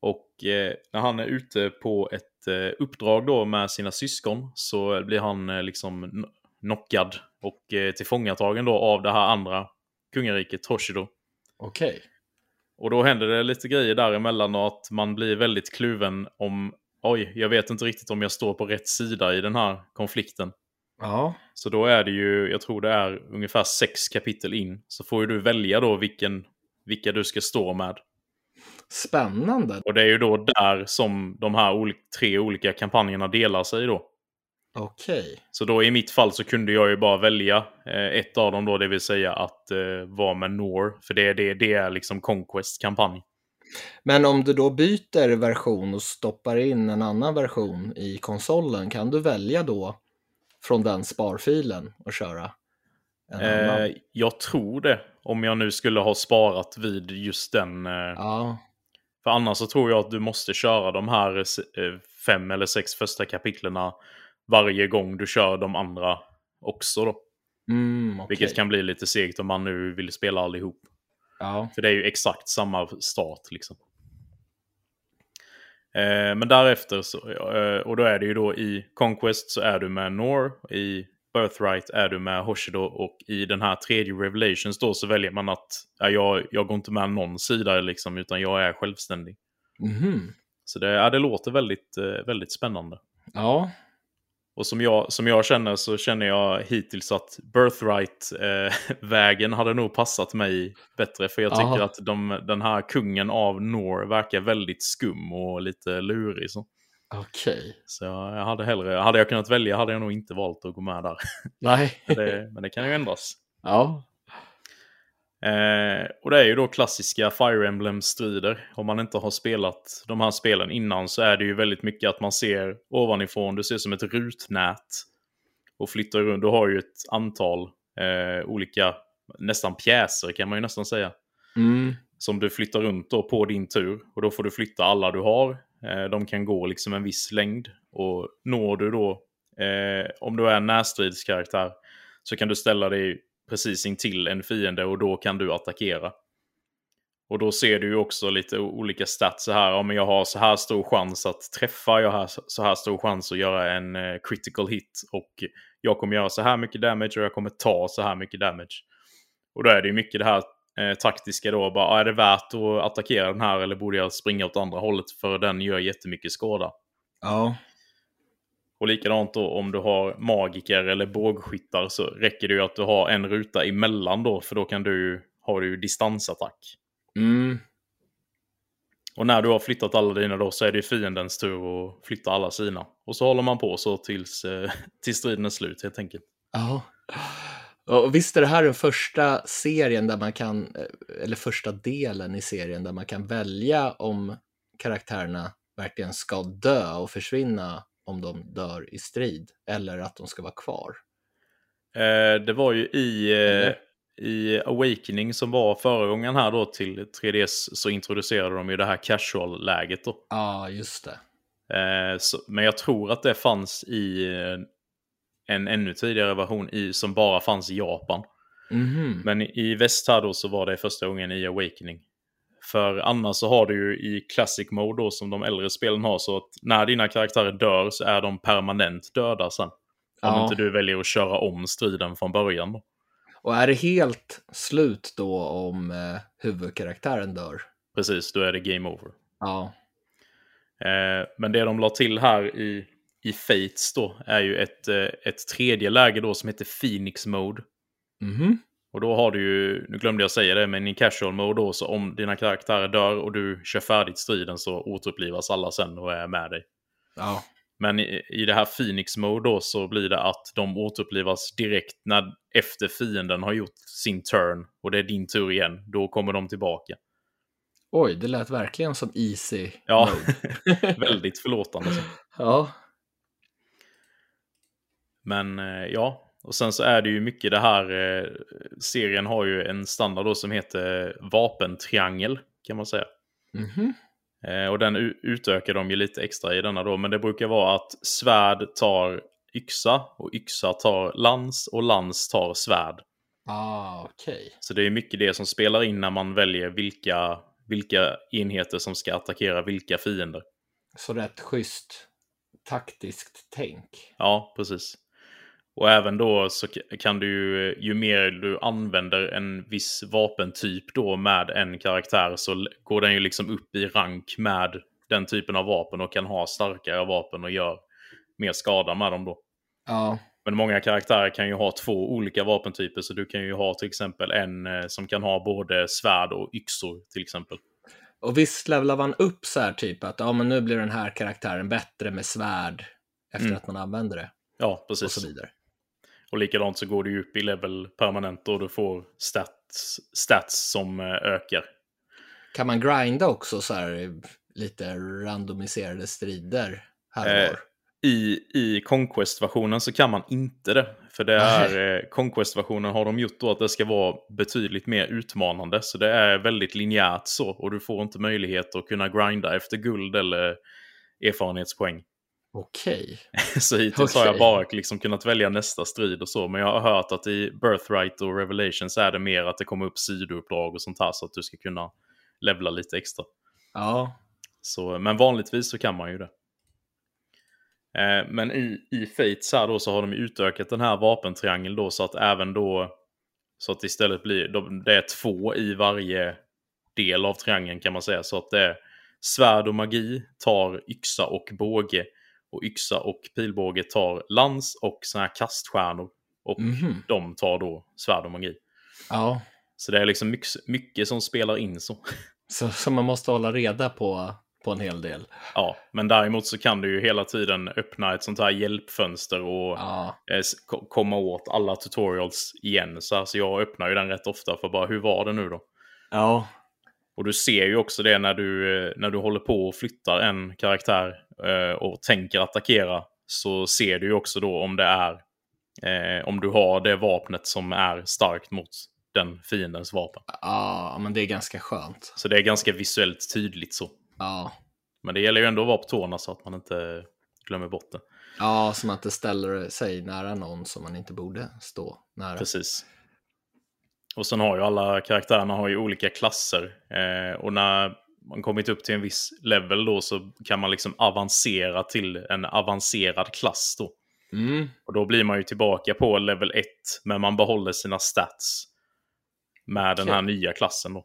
Och eh, när han är ute på ett eh, uppdrag då med sina syskon så blir han eh, liksom kn- knockad och eh, tillfångatagen då av det här andra kungariket Hoshido. Okej. Och då händer det lite grejer däremellan och att man blir väldigt kluven om oj, jag vet inte riktigt om jag står på rätt sida i den här konflikten. Ja. Så då är det ju, jag tror det är ungefär sex kapitel in, så får ju du välja då vilken, vilka du ska stå med. Spännande. Och det är ju då där som de här oli- tre olika kampanjerna delar sig då. Okej. Så då i mitt fall så kunde jag ju bara välja eh, ett av dem då, det vill säga att eh, vara med Nor. För det, det, det är liksom Conquest-kampanj. Men om du då byter version och stoppar in en annan version i konsolen, kan du välja då från den sparfilen och köra en annan? Eh, jag tror det, om jag nu skulle ha sparat vid just den. Eh, Ja, För annars så tror jag att du måste köra de här eh, fem eller sex första kapitlerna varje gång du kör de andra också då. mm, okej. Vilket kan bli lite segt om man nu vill spela allihop. Ja, För det är ju exakt samma start liksom. Eh, men därefter, så, eh, och då är det ju då i Conquest så är du med Nor, i Birthright är du med Hoshido och i den här tredje Revelations då så väljer man att ja, jag, jag går inte med någon sida liksom utan jag är självständig. Mhm. Så det, ja, det låter väldigt, eh, väldigt spännande. ja. Och som jag, som jag känner så känner jag hittills att Birthright-vägen hade nog passat mig bättre. För jag tycker Aha. att de, den här kungen av Nor verkar väldigt skum och lite lurig. Så, okej. så jag jag hade hellre, hade jag kunnat välja hade jag nog inte valt att gå med där. Nej. Men det, men det kan ju ändras. ja. Eh, och det är ju då klassiska Fire Emblem-strider. Om man inte har spelat de här spelen innan så är det ju väldigt mycket att man ser ovanifrån, du ser som ett rutnät. Och flyttar runt, du har ju ett antal eh, olika, nästan pjäser kan man ju nästan säga. Mm. Som du flyttar runt då på din tur. Och då får du flytta alla du har. Eh, de kan gå liksom en viss längd. Och når du då, eh, om du är en närstridskaraktär, så kan du ställa dig precis intill en fiende och då kan du attackera. Och då ser du ju också lite olika stats så här. Om jag har så här stor chans att träffa, jag har så här stor chans att göra en eh, critical hit. Och jag kommer göra så här mycket damage och jag kommer ta så här mycket damage. Och då är det ju mycket det här eh, taktiska då. Bara, ah, är det värt att attackera den här eller borde jag springa åt andra hållet för den gör jättemycket skada. Ja. Och likadant då om du har magiker eller bågskyttar så räcker det ju att du har en ruta emellan då för då kan du har du distansattack. Mm. Och när du har flyttat alla dina då så är det fiendens tur att flytta alla sina. Och så håller man på så tills, eh, tills striden är slut helt enkelt. Ja. Och visst är det här den första serien där man kan, eh, eller första delen i serien där man kan välja om karaktärerna verkligen ska dö och försvinna om de dör i strid eller att de ska vara kvar. Eh, det var ju i, eh, i Awakening som var föregångaren här då till 3DS så introducerade de ju det här casual-läget då. Ja, just det. Eh, så, men jag tror att det fanns i en ännu tidigare version i, som bara fanns i Japan. Mhm. Men i väst här då så var det första gången i Awakening. För annars så har du ju i Classic Mode då som de äldre spelen har så att när dina karaktärer dör så är de permanent döda sen. Om Ja. inte du väljer att köra om striden från början då. Och är det helt slut då om eh, huvudkaraktären dör? Precis, då är det game over. Ja. Eh, men det de la till här i, i Fates då är ju ett, eh, ett tredje läge då som heter Phoenix Mode. Mhm. Och då har du ju, nu glömde jag säga det, men i casual mode då så om dina karaktärer dör och du kör färdigt striden så återupplivas alla sen och är med dig. Ja. Men i, i det här Phoenix mode då så blir det att de återupplivas direkt när, efter fienden har gjort sin turn och det är din tur igen. Då kommer de tillbaka. Oj, det lät verkligen som easy Ja, väldigt förlåtande. Så. ja. Men eh, ja, och sen så är det ju mycket det här. Eh, serien har ju en standard då som heter vapentriangel kan man säga. Mhm. Eh, och den utökar de ju lite extra i denna då. Men det brukar vara att svärd tar yxa och yxa tar lans och lans tar svärd. Ah, okej. Så det är mycket det som spelar in när man väljer vilka, vilka enheter som ska attackera vilka fiender. Så rätt schysst taktiskt tänk. Ja, precis. Och även då så kan du ju, ju mer du använder en viss vapentyp då med en karaktär så går den ju liksom upp i rank med den typen av vapen och kan ha starkare vapen och gör mer skada med dem då. Ja. Men många karaktärer kan ju ha två olika vapentyper så du kan ju ha till exempel en eh, som kan ha både svärd och yxor till exempel. Och visst levlar man upp så här typ att ja, men nu blir den här karaktären bättre med svärd efter Mm. att man använder det Ja, och precis. så vidare. Och likadant så går du upp i level permanent och du får stats, stats som eh, ökar. Kan man grinda också så här lite randomiserade strider här och Eh, var? I, i Conquest-versionen så kan man inte det. För det är, eh, Conquest-versionen har de gjort då att det ska vara betydligt mer utmanande. Så det är väldigt linjärt så. Och du får inte möjlighet att kunna grinda efter guld eller erfarenhetspoäng. Okej. Så hittills har jag bara liksom kunnat välja nästa strid och så. Men jag har hört att i Birthright och Revelations är det mer att det kommer upp sidouppdrag och sånt här. Så att du ska kunna levla lite extra. Ja. Så, men vanligtvis så kan man ju det. Eh, men i, i Fates här då så har de utökat den här vapentriangeln då så att även då så att istället blir, de- det är två i varje del av triangeln kan man säga. Så att det är svärd och magi tar yxa och båge. Och yxa och pilbåge tar lans och såna här kaststjärnor. Och Mhm. de tar då svärd och magi. Ja. Så det är liksom mycket, mycket som spelar in så. Så, så man måste hålla reda på, på en hel del. Ja, men däremot så kan du ju hela tiden öppna ett sånt här hjälpfönster och Ja. eh, komma åt alla tutorials igen. Så, här, så jag öppnar ju den rätt ofta för bara, hur var det nu då? Ja. Och du ser ju också det när du, eh, när du håller på och flyttar en karaktär eh, och tänker attackera. Så ser du ju också då om det är, eh, om du har det vapnet som är starkt mot den fiendens vapen. Ja, men det är ganska skönt. Så det är ganska visuellt tydligt så. Ja. Men det gäller ju ändå att vara på tårna så att man inte glömmer bort det. Ja, som att det ställer sig nära någon som man inte borde stå nära. Precis. Och sen har ju alla karaktärerna har ju olika klasser. Eh, och när man kommit upp till en viss level då så kan man liksom avancera till en avancerad klass då. Mm. Och då blir man ju tillbaka på level 1, men man behåller sina stats med den här nya klassen då.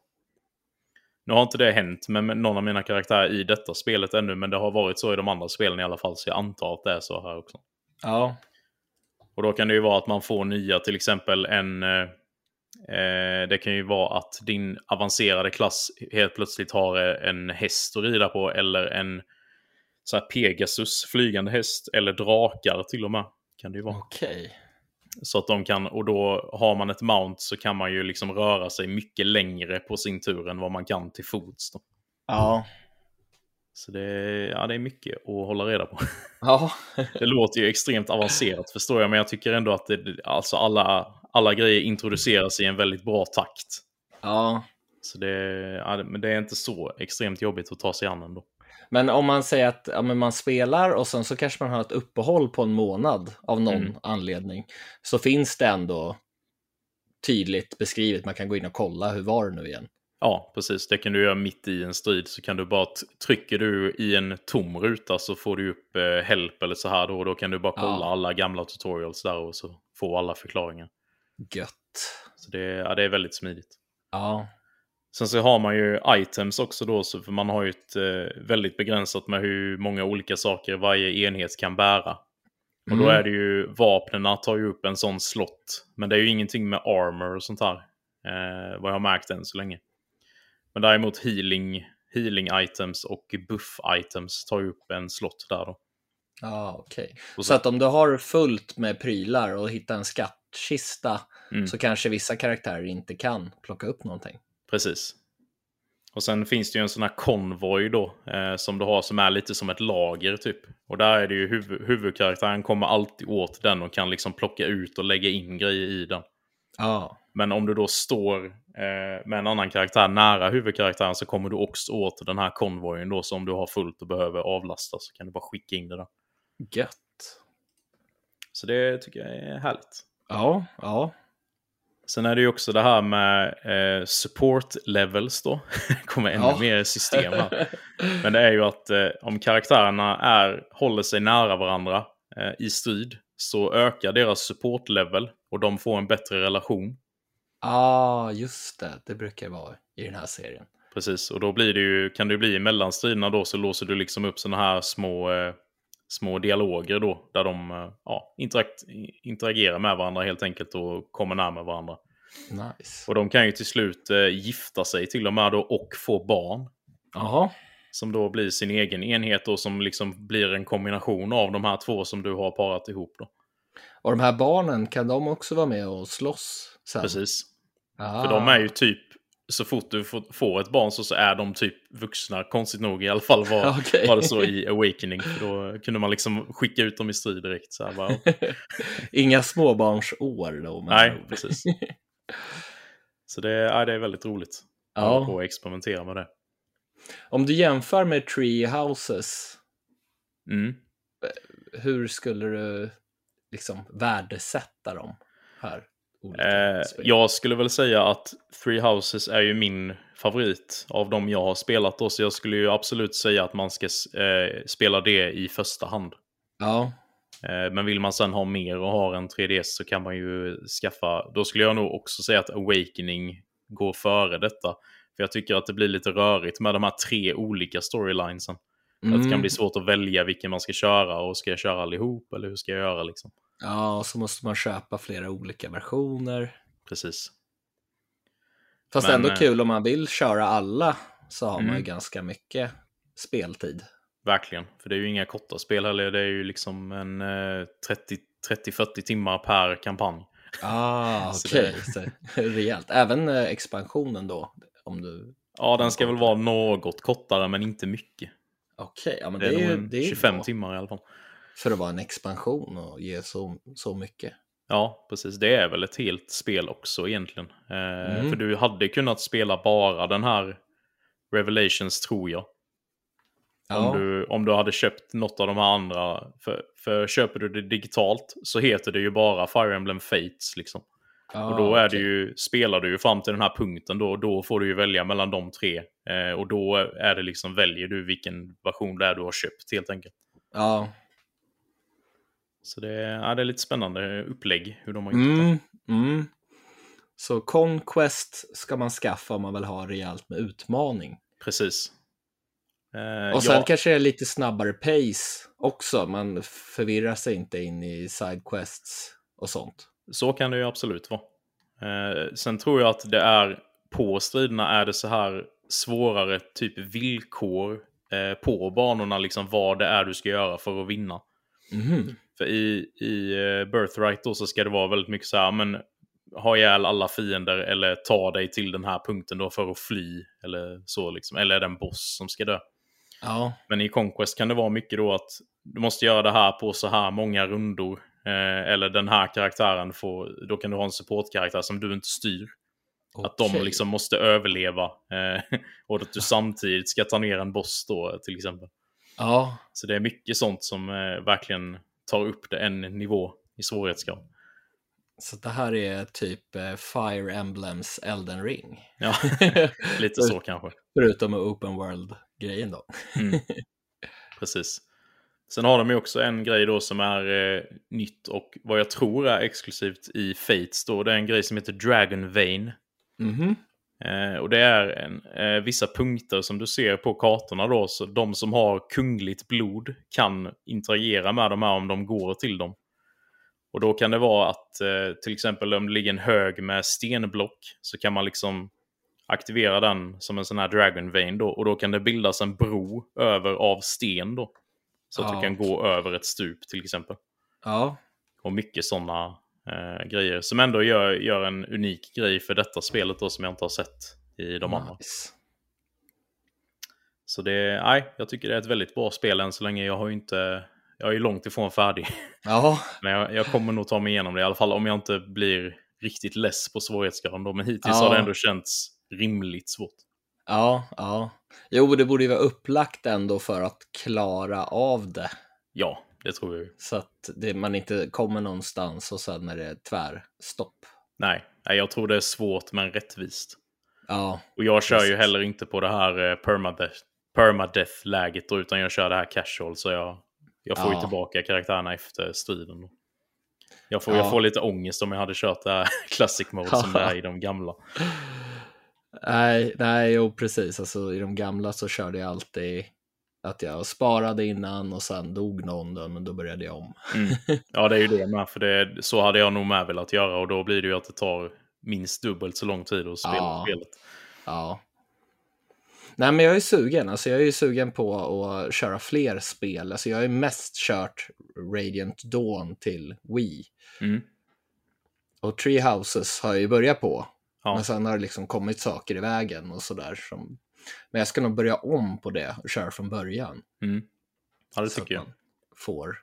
Nu har inte det hänt med med någon av mina karaktärer i detta spelet ännu, men det har varit så i de andra spelen i alla fall, så jag antar att det är så här också. Ja. Och då kan det ju vara att man får nya, till exempel en... Eh, det kan ju vara att din avancerade klass helt plötsligt har eh, en häst att rida på eller en så här Pegasus, flygande häst, eller drakar till och med. Kan det ju vara. Okej. Så att de kan, och då har man ett mount så kan man ju liksom röra sig mycket längre på sin tur än vad man kan till fots. Då. Ja. Så det, ja, det är mycket att hålla reda på. Ja. Det låter ju extremt avancerat förstår jag, men jag tycker ändå att det, alltså alla, alla grejer introduceras i en väldigt bra takt. ja. Så det, ja, det- men det är inte så extremt jobbigt att ta sig an ändå. Men om man säger att ja, man spelar och sen så kanske man har ett uppehåll på en månad av någon Mm. anledning. Så finns det ändå tydligt beskrivet. Man kan gå in och kolla hur var det nu igen. Ja, precis. Det kan du göra mitt i en strid. Så kan du bara, t- trycker du i en tom ruta så får du upp eh, help eller så här då. Och då kan du bara kolla Ja. alla gamla tutorials där och så få alla förklaringar. Gött. Så det, ja, det är väldigt smidigt. Ja. Sen så har man ju items också då, så för man har ju ett eh, väldigt begränsat med hur många olika saker varje enhet kan bära. Och då Mm. är det ju, vapnen tar ju upp en sån slott. Men det är ju ingenting med armor och sånt här. Eh, vad jag har märkt än så länge. Men däremot healing, healing items och buff items tar ju upp en slott där då. Ja, okej. Och Så att om du har fullt med prylar och hittar en skattkista Mm. så kanske vissa karaktärer inte kan plocka upp någonting. Precis. Och sen finns det ju en sån här konvoj då, eh, som du har som är lite som ett lager typ. Och där är det ju huv- huvudkaraktären kommer alltid åt den och kan liksom plocka ut och lägga in grejer i den. Ja, Men om du då står eh, med en annan karaktär nära huvudkaraktären så kommer du också åt den här konvojen då. Så om du har fullt och behöver avlasta så kan du bara skicka in det där. gött. Så det tycker jag är härligt. Ja, ja. Sen är det ju också det här med eh, support levels då. Kommer ännu Ja. mer system här. Men det är ju att eh, om karaktärerna är, håller sig nära varandra eh, i strid så ökar deras support level och de får en bättre relation. Ah, just det. Det brukar ju vara i den här serien. Precis, och då blir det ju, kan det ju bli i mellanstriderna då så låser du liksom upp sådana här små, eh, små dialoger då. Där de eh, ja, interakt, interagerar med varandra helt enkelt och kommer närmare varandra. Nice. Och de kan ju till slut eh, gifta sig till och med då och få barn. Jaha, Som då blir sin egen enhet och som liksom blir en kombination av de här två som du har parat ihop då. och de här barnen, kan de också vara med och slåss sen? Precis. Ah. För de är ju typ, så fort du får- ett barn så, så är de typ vuxna, konstigt nog i alla fall var, Okej. var det så i Awakening. För då kunde man liksom skicka ut dem i strid direkt. Så här, bara, Inga småbarnsår då? nej, precis. Så det, ja, det är väldigt roligt. att Ja. och experimentera med det. Om du jämför med Tree Houses, Mm. hur skulle du liksom värdesätta dem här? Eh, jag skulle väl säga att Three Houses är ju min favorit av de jag har spelat. Då, så jag skulle ju absolut säga att man ska eh, spela det i första hand. Ja, Eh, men vill man sen ha mer och har en 3DS så kan man ju skaffa... Då skulle jag nog också säga att Awakening går före detta. För jag tycker att det blir lite rörigt med de här tre olika storylinesen. Att det kan Mm. bli svårt att välja vilken man ska köra och ska jag köra allihop eller hur ska jag göra liksom. Ja, och så måste man köpa flera olika versioner. Precis. Fast Men, ändå eh, kul om man vill köra alla så har man ju Mm. ganska mycket speltid. Verkligen. För det är ju inga korta spel heller. Det är ju liksom en eh, 30 30-40 timmar per kampanj. Ah, okej. Så Rejält. Även eh, expansionen då? Om du... Ja, den ska väl vara något kortare men inte mycket. Okej, ja men Det det är, är, ju det är ju 25 bra timmar i alla fall. För att vara en expansion och ge så, så mycket. Ja, precis. Det är väl ett helt spel också egentligen. Eh, Mm. För du hade kunnat spela bara den här Revelations tror jag. Ja, Om, du, om du hade köpt något av de här andra. För, för köper du det digitalt så heter det ju bara Fire Emblem Fates. Liksom. ja, Och då är det okej. ju, spelar du ju fram till den här punkten då, då får du ju välja mellan de tre. Eh, och då är det liksom, väljer du vilken version det är du har köpt helt enkelt. Ja, Så det, ja, det är lite spännande upplägg hur de har gjort det. mm, mm. Så Conquest ska man skaffa om man vill ha rejält med utmaning. Precis. Eh, Och sen ja, kanske det är lite snabbare pace också. Man förvirrar sig inte in i sidequests och sånt. Så kan det ju absolut vara. Eh, sen tror jag att det är på striderna är det så här svårare typ villkor eh, på banorna, liksom vad det är du ska göra för att vinna. Mhm. För i, i eh, Birthright då så ska det vara väldigt mycket så här, men ha ihjäl alla fiender eller ta dig till den här punkten då för att fly eller så liksom. Eller är det en boss som ska dö? Ja, Men i Conquest kan det vara mycket då att du måste göra det här på så här många rundor. Eh, eller den här karaktären får, då kan du ha en supportkaraktär som du inte styr. Att de liksom måste överleva. Eh, och att du samtidigt ska ta ner en boss då till exempel. Ja, Så det är mycket sånt som eh, verkligen tar upp det en nivå i svårighetsgrad. så det här är typ eh, Fire Emblems Elden Ring. Ja, lite så kanske. Förutom Open World-grejen då. Mm. Precis. Sen har de ju också en grej då som är eh, nytt och vad jag tror är exklusivt i Fates då. Det är en grej som heter Dragon Vein. Mhm. Eh, och det är en, eh, vissa punkter som du ser på kartorna då, så de som har kungligt blod kan interagera med de här om de går till dem. Och då kan det vara att eh, till exempel om det ligger en hög med stenblock så kan man liksom aktivera den som en sån här Dragon Vein då. Och då kan det bildas en bro över av sten då. Så att Ja. du kan gå över ett stup till exempel. Ja, Och mycket sådana eh, grejer som ändå gör, gör en unik grej för detta spelet då som jag inte har sett i de andra. nice. Så det, nej, jag tycker det är ett väldigt bra spel än så länge. Jag har ju inte, jag är långt ifrån färdig. Ja, Men jag, jag kommer nog ta mig igenom det i alla fall om jag inte blir riktigt less på svårighetsgraden då. Men hittills Ja. har det ändå känts rimligt svårt. ja, ja. Jo, det borde ju vara upplagt ändå för att klara av det. Ja, det tror jag ju. Så att det, man inte kommer någonstans och sen är det tvärstopp. Nej, jag tror det är svårt men rättvist. Ja, Och jag kör ju Precis. heller inte på det här eh, permadeath, permadeath-läget utan jag kör det här casual. Så jag, jag får ju Ja. tillbaka karaktärerna efter striden. Jag, får, Ja. jag får lite ångest om jag hade kört det här classic mode som det är i de gamla. nej, nej, jo precis. Alltså i de gamla så körde jag alltid att jag sparade innan och sen dog någon, då, men då började jag om. Mm. Ja, det är ju det med. För det, så hade jag nog med velat göra. Och då blir det ju att det tar minst dubbelt så lång tid att spela Ja. spelet. Ja. Nej, men jag är sugen. Alltså, jag är ju sugen på att köra fler spel. Alltså, jag har ju mest kört Radiant Dawn till Wii. Mm. Och Tree Houses har jag ju börjat på. Ja. Men sen har det liksom kommit saker i vägen och sådär. Som... Men jag ska nog börja om på det och köra från början. Mm. Ja, det tycker jag. får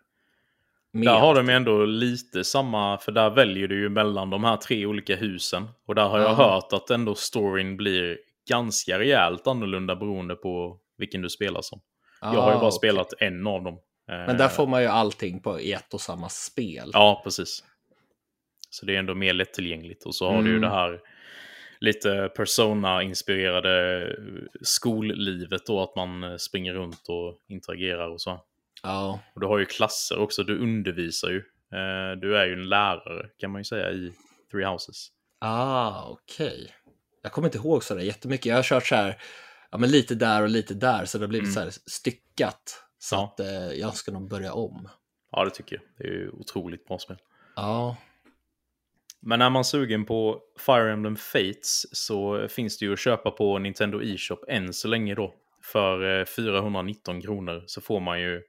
mer. Där har de ändå lite samma, för där väljer du ju mellan de här tre olika husen. Och där har jag Ja. hört att ändå storyn blir ganska rejält annorlunda beroende på vilken du spelar som. jag har ju Ah, bara okej. spelat en av dem. Men där får man ju allting på i ett och samma spel. Ja, precis. Så det är ändå mer lättillgängligt. Och så har du ju Mm. det här lite persona-inspirerade skollivet då, att man eh, springer runt och interagerar och så. Ja, Och du har ju klasser också, du undervisar ju. Eh, Du är ju en lärare kan man ju säga i Three Houses. ah, okej. Jag kommer inte ihåg sådär jättemycket. Jag har kört så här, ja, men lite där och lite där, så det har blivit Mm. så här styckat. Så Ja. att eh, jag ska nog börja om. Ja, det tycker jag. Det är ju otroligt bra spel. Ja, Men är man sugen på Fire Emblem Fates så finns det ju att köpa på Nintendo eShop än så länge då. För eh, 419 kronor så får man ju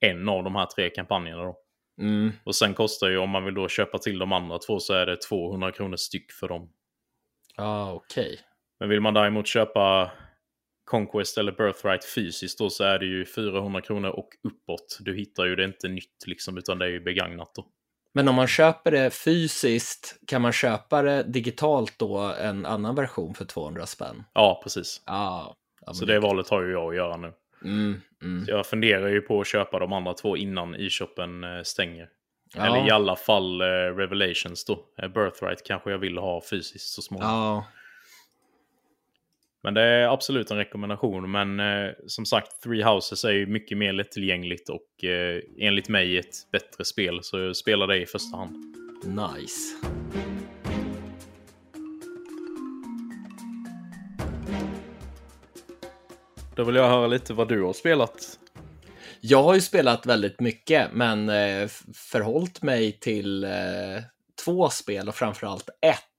en av de här tre kampanjerna då. mm. Och sen kostar ju, om man vill då köpa till de andra två, så är det 200 kronor styck för dem. ja okej. Men vill man däremot köpa Conquest eller Birthright fysiskt då så är det ju 400 kronor och uppåt. Du hittar ju det inte nytt liksom, utan det är ju begagnat då. Men om man köper det fysiskt, kan man köpa det digitalt då, en annan version för 200 spänn? Ja, precis. Ja. ja Så det valet har ju jag att göra nu. Mm, mm. Jag funderar ju på att köpa de andra två innan e-shoppen eh, stänger. Ja. Eller i alla fall eh, Revelations då. Eh, Birthright kanske jag vill ha fysiskt så småningom. Ja, Men det är absolut en rekommendation. Men eh, som sagt, Three Houses är ju mycket mer lättillgängligt och eh, enligt mig ett bättre spel. Så jag spelar det i första hand. nice. Då vill jag höra lite vad du har spelat. Jag har ju spelat väldigt mycket, men eh, förhållit mig till eh, två spel och framförallt ett.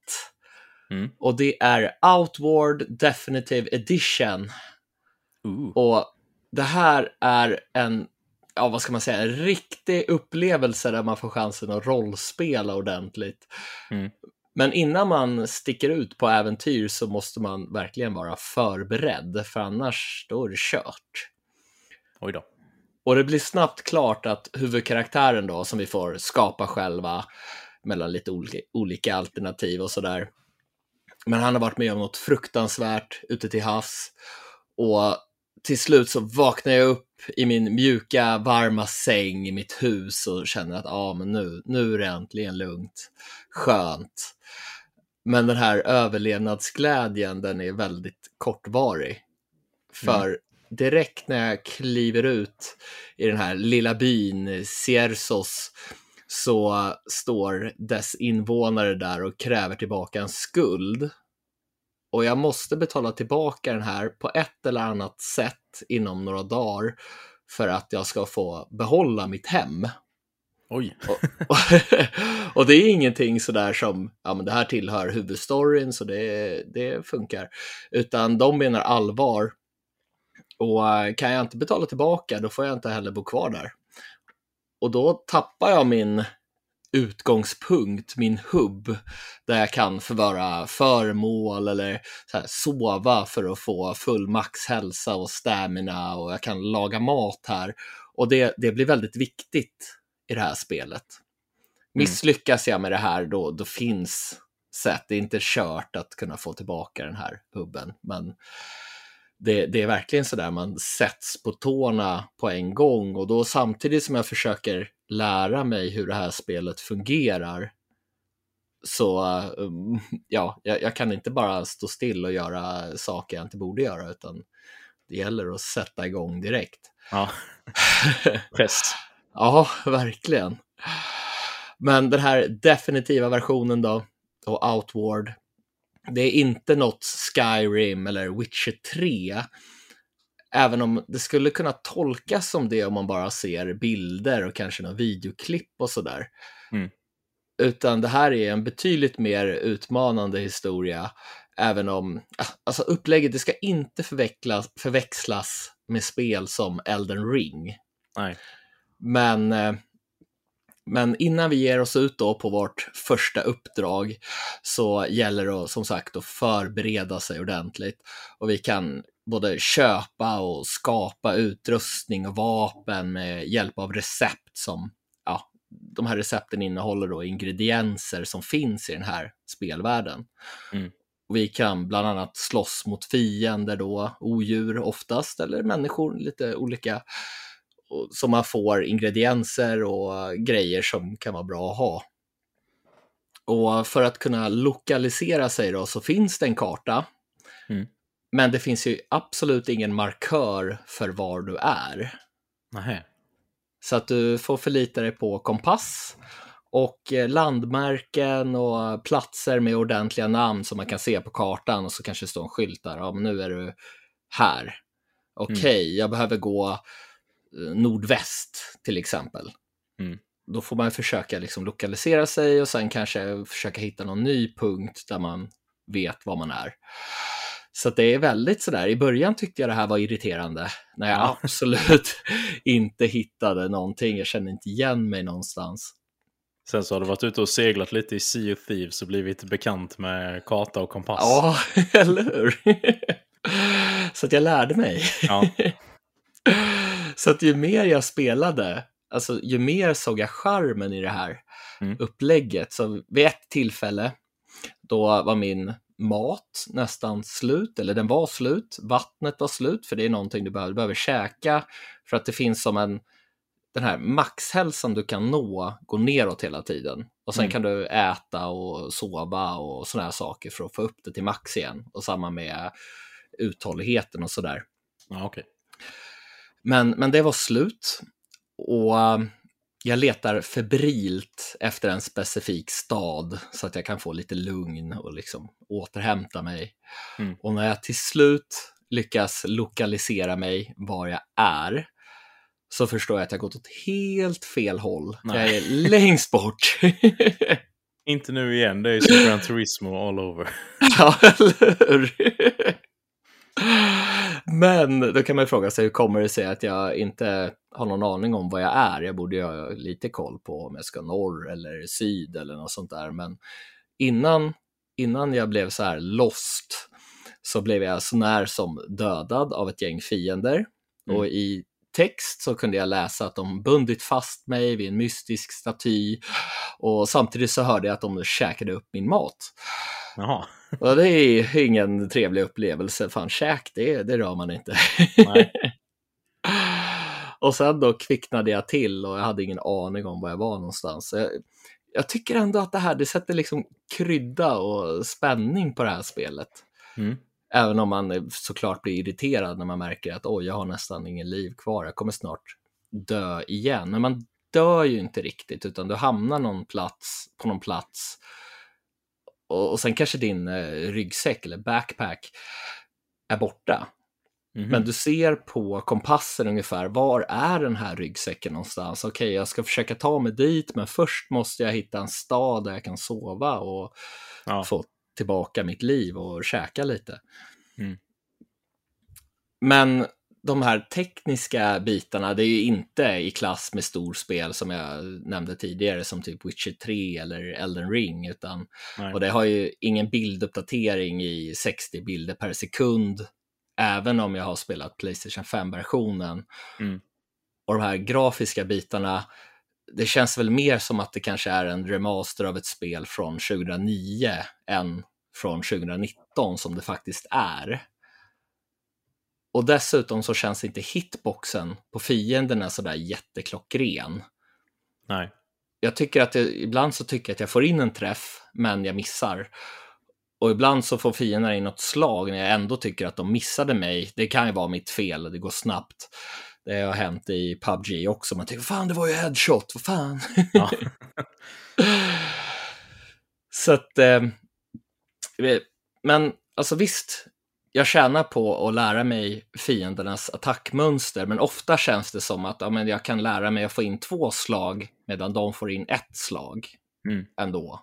Mm. Och det är Outward Definitive Edition. Ooh. Och det här är en, ja vad ska man säga, en riktig upplevelse där man får chansen att rollspela ordentligt. Mm. Men innan man sticker ut på äventyr så måste man verkligen vara förberedd, för annars då är det kört. Oj då. Och det blir snabbt klart att huvudkaraktären då, som vi får skapa själva mellan lite olika, olika alternativ och sådär. Men han har varit med om något fruktansvärt ute till havs. Och till slut så vaknar jag upp i min mjuka, varma säng i mitt hus och känner att ah, men nu, nu är det äntligen lugnt. Skönt. Men den här överlevnadsglädjen, den är väldigt kortvarig. För direkt när jag kliver ut i den här lilla byn Siersos så står dess invånare där och kräver tillbaka en skuld. och jag måste betala tillbaka den här på ett eller annat sätt inom några dagar för att jag ska få behålla mitt hem. Oj. Och, och, och, det är ingenting sådär som, ja men det här tillhör huvudstoryn så det, det funkar. Utan de menar allvar. Och eh, kan jag inte betala tillbaka då får jag inte heller bo kvar där. Och då tappar jag min utgångspunkt, min hubb, där jag kan förvara föremål eller här, sova för att få full maxhälsa och stamina och jag kan laga mat här. Och det, det blir väldigt viktigt i det här spelet. Mm. Misslyckas jag med det här då, då finns sätt. Det är inte kört att kunna få tillbaka den här hubben, men det, det, är verkligen så där man sätts på tårna på en gång och då samtidigt som jag försöker lära mig hur det här spelet fungerar så um, ja, jag, jag, kan inte bara stå still och göra saker jag inte borde göra utan det gäller att sätta igång direkt. Ja, press. ja, verkligen. Men den här definitiva versionen då, och Outward, det är inte något Skyrim eller Witcher 3. Även om det skulle kunna tolkas som det om man bara ser bilder och kanske några videoklipp och sådär. Mm. Utan det här är en betydligt mer utmanande historia. Även om, alltså upplägget, det ska inte förväxlas, förväxlas med spel som Elden Ring. Nej. Men eh, men innan vi ger oss ut då på vårt första uppdrag så gäller det som sagt att förbereda sig ordentligt. Och vi kan både köpa och skapa utrustning och vapen med hjälp av recept som, ja, de här recepten innehåller då ingredienser som finns i den här spelvärlden. Mm. Och vi kan bland annat slåss mot fiender då, odjur oftast, eller människor, lite olika så man får ingredienser och grejer som kan vara bra att ha. Och för att kunna lokalisera sig då så finns det en karta. Mm. Men det finns ju absolut ingen markör för var du är. Nähä. Så att du får förlita dig på kompass och landmärken och platser med ordentliga namn som man kan se på kartan och så kanske det står en skylt där, ja men nu är du här. Okej, okay, mm. jag behöver gå nordväst till exempel. Mm. Då får man försöka liksom lokalisera sig och sen kanske försöka hitta någon ny punkt där man vet var man är. Så det är väldigt sådär, i början tyckte jag det här var irriterande när jag ja. absolut inte hittade någonting, jag kände inte igen mig någonstans. Sen så har du varit ute och seglat lite i Sea of Thieves och blivit bekant med karta och kompass. Ja, eller hur? så att jag lärde mig. Ja. Så att ju mer jag spelade, alltså ju mer såg jag charmen i det här mm. upplägget. Så vid ett tillfälle, då var min mat nästan slut, eller den var slut, vattnet var slut, för det är någonting du behöver, du behöver käka, för att det finns som en, den här maxhälsan du kan nå går neråt hela tiden. Och sen mm. kan du äta och sova och sådana här saker för att få upp det till max igen. Och samma med uthålligheten och sådär. Ja, okay. Men, men det var slut och eh, jag letar febrilt efter en specifik stad så att jag kan få lite lugn och liksom återhämta mig. Mm. Och när jag till slut lyckas lokalisera mig var jag är så förstår jag att jag gått åt helt fel håll. Nej. Jag är längst bort. Inte nu igen, det är som Gran Turismo all over. ja, eller hur? Men då kan man fråga sig hur kommer det sig att jag inte har någon aning om vad jag är? Jag borde ju ha lite koll på om jag ska norr eller syd eller något sånt där. Men innan, innan jag blev så här lost så blev jag så när som dödad av ett gäng fiender. Mm. Och i text så kunde jag läsa att de bundit fast mig vid en mystisk staty och samtidigt så hörde jag att de käkade upp min mat. Jaha. Och det är ingen trevlig upplevelse, fan käk det, det rör man inte. och sen då kvicknade jag till och jag hade ingen aning om var jag var någonstans. Jag, jag tycker ändå att det här, det sätter liksom krydda och spänning på det här spelet. Mm. Även om man såklart blir irriterad när man märker att oj, jag har nästan ingen liv kvar, jag kommer snart dö igen. Men man dör ju inte riktigt, utan du hamnar någon plats, på någon plats och, och sen kanske din eh, ryggsäck eller backpack är borta. Mm -hmm. Men du ser på kompassen ungefär, var är den här ryggsäcken någonstans? Okej, okay, jag ska försöka ta mig dit, men först måste jag hitta en stad där jag kan sova och ja. få tillbaka mitt liv och käka lite. Mm. Men de här tekniska bitarna, det är ju inte i klass med storspel som jag nämnde tidigare, som typ Witcher 3 eller Elden Ring, utan Nej. och det har ju ingen bilduppdatering i 60 bilder per sekund, även om jag har spelat Playstation 5-versionen. Mm. Och de här grafiska bitarna, det känns väl mer som att det kanske är en remaster av ett spel från 2009 än från 2019 som det faktiskt är. Och dessutom så känns inte hitboxen på fienderna sådär jätteklockren. Nej. Jag tycker att det, ibland så tycker jag att jag får in en träff, men jag missar. Och ibland så får fienderna in något slag när jag ändå tycker att de missade mig. Det kan ju vara mitt fel, det går snabbt. Det har hänt i PubG också. Man tänker, fan det var ju headshot, vad fan. Ja. så att, eh, men alltså visst, jag tjänar på att lära mig fiendernas attackmönster, men ofta känns det som att ja, men jag kan lära mig att få in två slag medan de får in ett slag mm. ändå.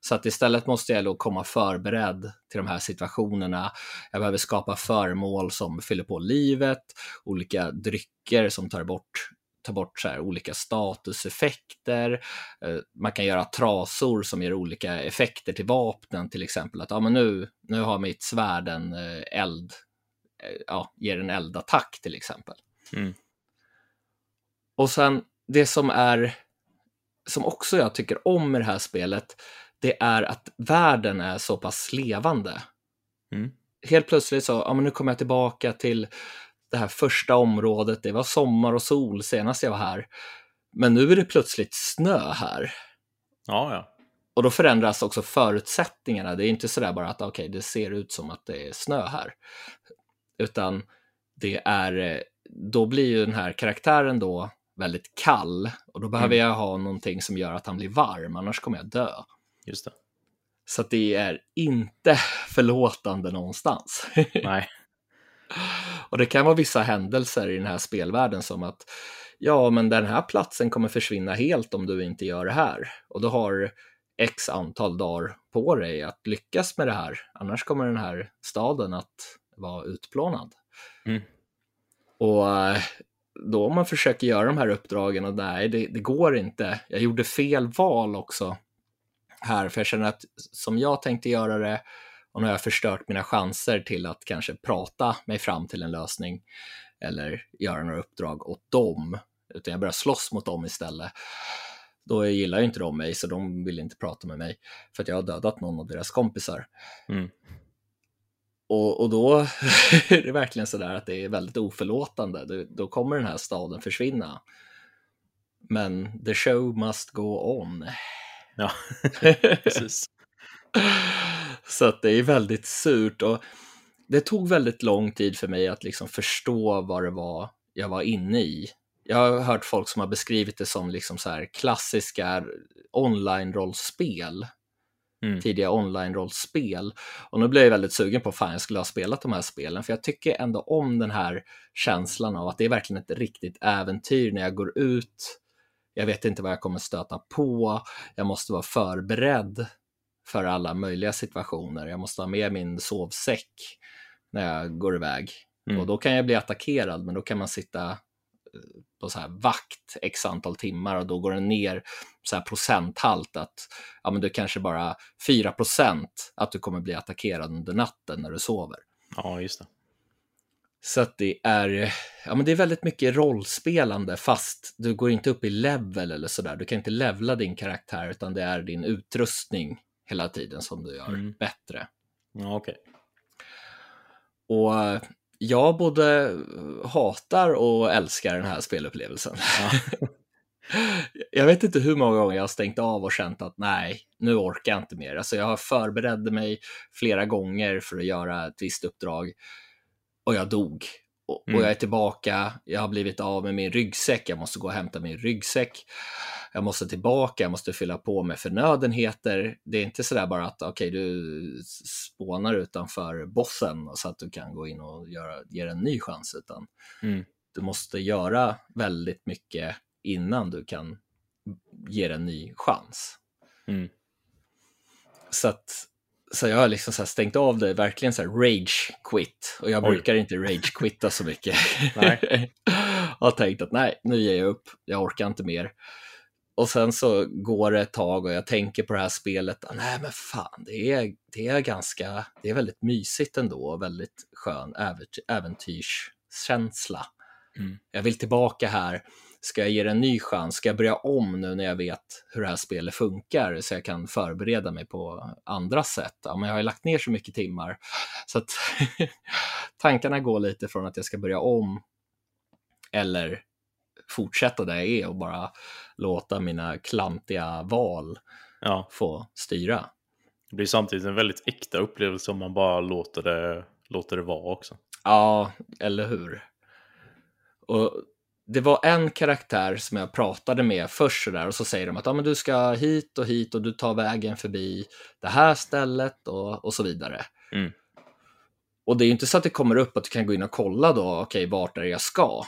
Så att istället måste jag då komma förberedd till de här situationerna. Jag behöver skapa föremål som fyller på livet, olika drycker som tar bort ta bort så här, olika statuseffekter. Eh, man kan göra trasor som ger olika effekter till vapnen, till exempel att ja, men nu, nu har mitt svärd en eh, eld, eh, ja, ger en eldattack till exempel. Mm. Och sen det som är, som också jag tycker om med det här spelet, det är att världen är så pass levande. Mm. Helt plötsligt så, ja men nu kommer jag tillbaka till det här första området, det var sommar och sol senast jag var här. Men nu är det plötsligt snö här. Ja, ja. Och då förändras också förutsättningarna. Det är inte sådär bara att okay, det ser ut som att det är snö här. Utan det är, då blir ju den här karaktären då väldigt kall och då behöver mm. jag ha någonting som gör att han blir varm, annars kommer jag dö. Just det. Så det är inte förlåtande någonstans. Nej. Och det kan vara vissa händelser i den här spelvärlden som att ja, men den här platsen kommer försvinna helt om du inte gör det här. Och då har x antal dagar på dig att lyckas med det här. Annars kommer den här staden att vara utplånad. Mm. Och eh, då om man försöker göra de här uppdragen och nej, det, det, går inte. Jag gjorde fel val också här, för jag känner att som jag tänkte göra det och nu har jag förstört mina chanser till att kanske prata mig fram till en lösning eller göra några uppdrag åt dem, utan jag börjar slåss mot dem istället. Då gillar ju inte de mig, så de vill inte prata med mig för att jag har dödat någon av deras kompisar. Mm. Och, och, då är det verkligen så där att det är väldigt oförlåtande. Då kommer den här staden försvinna. Men the show must go on. Ja, precis. Så att det är väldigt surt och det tog väldigt lång tid för mig att liksom förstå vad det var jag var inne i. Jag har hört folk som har beskrivit det som liksom så här klassiska online-rollspel. Mm. Tidiga online-rollspel. Och nu blev jag väldigt sugen på att jag skulle ha spelat de här spelen, för jag tycker ändå om den här känslan av att det är verkligen ett riktigt äventyr när jag går ut. Jag vet inte vad jag kommer stöta på. Jag måste vara förberedd för alla möjliga situationer. Jag måste ha med min sovsäck när jag går iväg. Mm. Och då kan jag bli attackerad, men då kan man sitta eh, på så här vakt x antal timmar och då går den ner så här procenthalt att ja, men du kanske bara 4 procent att du kommer bli attackerad under natten när du sover. Ja, just det. Så att det är, ja, men det är väldigt mycket rollspelande fast du går inte upp i level eller sådär. Du kan inte levla din karaktär utan det är din utrustning hela tiden som du gör mm. bättre. Ja, okay. Och jag både hatar och älskar den här spelupplevelsen. Ja. jag vet inte hur många gånger jag har stängt av och känt att nej, nu orkar jag inte mer. Alltså jag har förberett mig flera gånger för att göra ett visst uppdrag och jag dog. Och, mm. och jag är tillbaka, jag har blivit av med min ryggsäck, jag måste gå och hämta min ryggsäck. jag måste tillbaka, jag måste fylla på med förnödenheter. Det är inte sådär bara att okej, okay, du spånar utanför bossen så att du kan gå in och göra, ge en ny chans, utan Mm. du måste göra väldigt mycket innan du kan ge en ny chans. Mm. Så att så jag har liksom så stängt av det, verkligen så rage quit. Och jag Oj. brukar inte rage quitta så mycket. Nej. jag har tänkt att nej, nu ger jag upp, jag orkar inte mer. Och sen så går det ett tag och jag tänker på det här spelet, ah, nej men fan, det är, det är ganska, det är väldigt mysigt ändå och väldigt skön ävent- äventyrskänsla. Mm. Jag vill tillbaka här, ska jag ge det en ny chans? Ska jag börja om nu när jag vet hur det här spelet funkar så jag kan förbereda mig på andra sätt? Ja, men jag har ju lagt ner så mycket timmar så att tankarna går lite från att jag ska börja om eller fortsätta där jag är och bara låta mina klantiga val Ja, få styra. det blir samtidigt en väldigt äkta upplevelse om man bara låter det, låter det vara också. Ja, eller hur? Och det var en karaktär som jag pratade med först så där och så säger de att ja, men du ska hit och hit och du tar vägen förbi det här stället och, och så vidare. Mm. Och det är ju inte så att det kommer upp att du kan gå in och kolla då, okej, vart är det jag ska?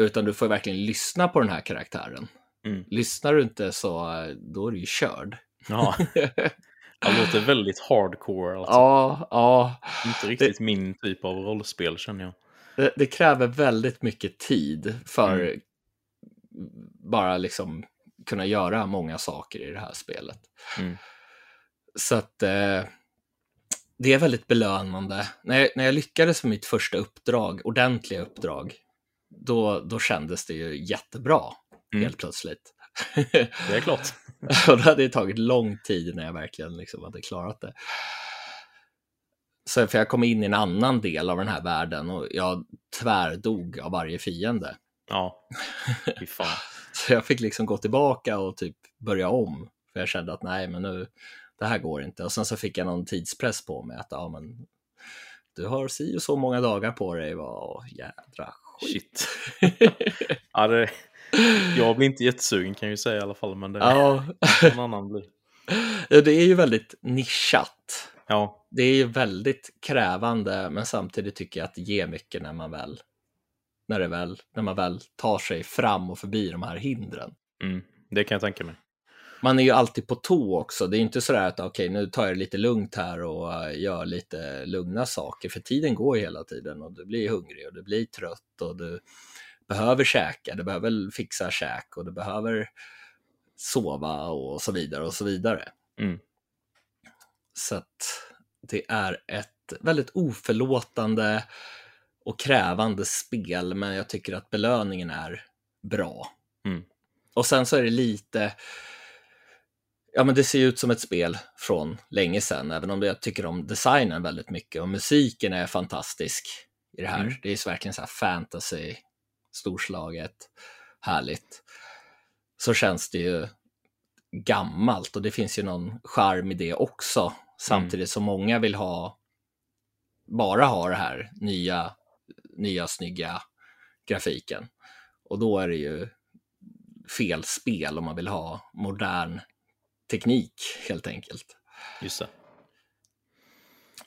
Utan du får verkligen lyssna på den här karaktären. Mm. Lyssnar du inte så, då är du ju körd. Ja, det låter väldigt hardcore alltså. ja, ja. Inte riktigt min typ av rollspel känner jag. Det, det kräver väldigt mycket tid för Mm. bara liksom kunna göra många saker i det här spelet. Mm. Så att eh, det är väldigt belönande. När jag, när jag lyckades med mitt första uppdrag, ordentliga uppdrag, då, då kändes det ju jättebra Mm. helt plötsligt. Det är klart. och det hade tagit lång tid när jag verkligen liksom hade klarat det. Så för jag kom in i en annan del av den här världen och jag tvärdog av varje fiende. Ja, fy fan. Så jag fick liksom gå tillbaka och typ börja om. För jag kände att nej, men nu, det här går inte. Och sen så fick jag någon tidspress på mig att ja, men du har si och så många dagar på dig. Vad jädra skit. Ja, det, jag blir inte jättesugen kan jag ju säga i alla fall, men det ja, någon annan blir. Ja, det är ju väldigt nischat. Ja, Det är ju väldigt krävande, men samtidigt tycker jag att det ger mycket när man väl, när det väl, när man väl tar sig fram och förbi de här hindren. mm, det kan jag tänka mig. Man är ju alltid på tå också. Det är inte sådär att okej, nu tar jag det lite lugnt här och eh, gör lite lugna saker, för tiden går hela tiden och du blir hungrig och du blir trött och du behöver käka, du behöver fixa käk och du behöver sova och så vidare och så vidare. Mm. Så att det är ett väldigt oförlåtande och krävande spel, men jag tycker att belöningen är bra. Mm. Och sen så är det lite, ja men det ser ju ut som ett spel från länge sedan, även om jag tycker om designen väldigt mycket och musiken är fantastisk i det här. Mm. Det är verkligen så här fantasy, storslaget, härligt. Så känns det ju gammalt och det finns ju någon charm i det också. Samtidigt som många vill ha, bara ha det här nya, nya snygga grafiken. Och då är det ju fel spel om man vill ha modern teknik helt enkelt. Just det.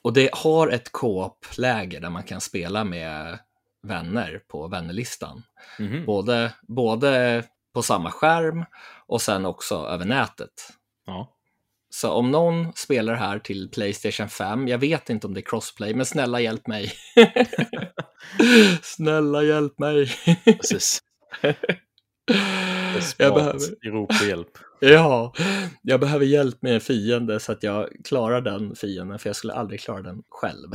Och det har ett co-op-läge där man kan spela med vänner på vännerlistan. Mhm. Både, både på samma skärm och sen också över nätet. Ja. Så om någon spelar här till Playstation 5, jag vet inte om det är crossplay, men snälla hjälp mig. snälla hjälp mig. Precis. jag behöver, i rop på hjälp. ja, jag behöver hjälp med en fiende så att jag klarar den fienden, för jag skulle aldrig klara den själv.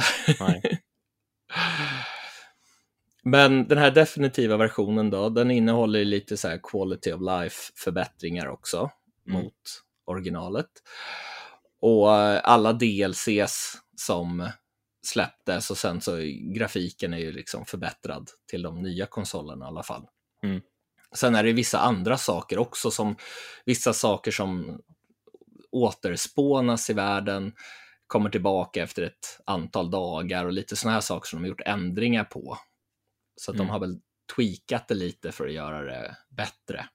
Men den här definitiva versionen då, den innehåller lite så här quality of life förbättringar också Mm. mot originalet. Och eh, alla DLCs som släpptes och sen så grafiken är ju liksom förbättrad till de nya konsolerna i alla fall. Mm. Sen är det vissa andra saker också som vissa saker som återspånas i världen kommer tillbaka efter ett antal dagar och lite sådana här saker som de har gjort ändringar på. Så att Mm. de har väl tweakat det lite för att göra det bättre.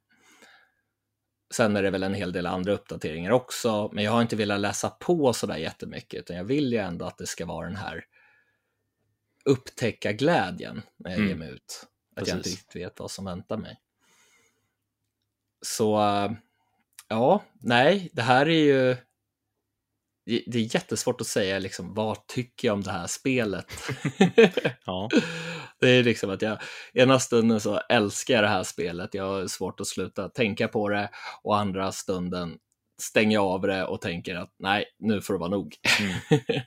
Sen är det väl en hel del andra uppdateringar också, men jag har inte velat läsa på sådär jättemycket, utan jag vill ju ändå att det ska vara den här upptäcka glädjen när jag Mm. ger mig ut. Att Precis. jag inte riktigt vet vad som väntar mig. Så äh, ja, nej, det här är ju det det är jättesvårt att säga liksom, vad tycker jag om det här spelet. Ja, Det är liksom att jag ena stunden så älskar jag det här spelet, jag har svårt att sluta tänka på det och andra stunden stänger jag av det och tänker att nej, nu får det vara nog. Mm.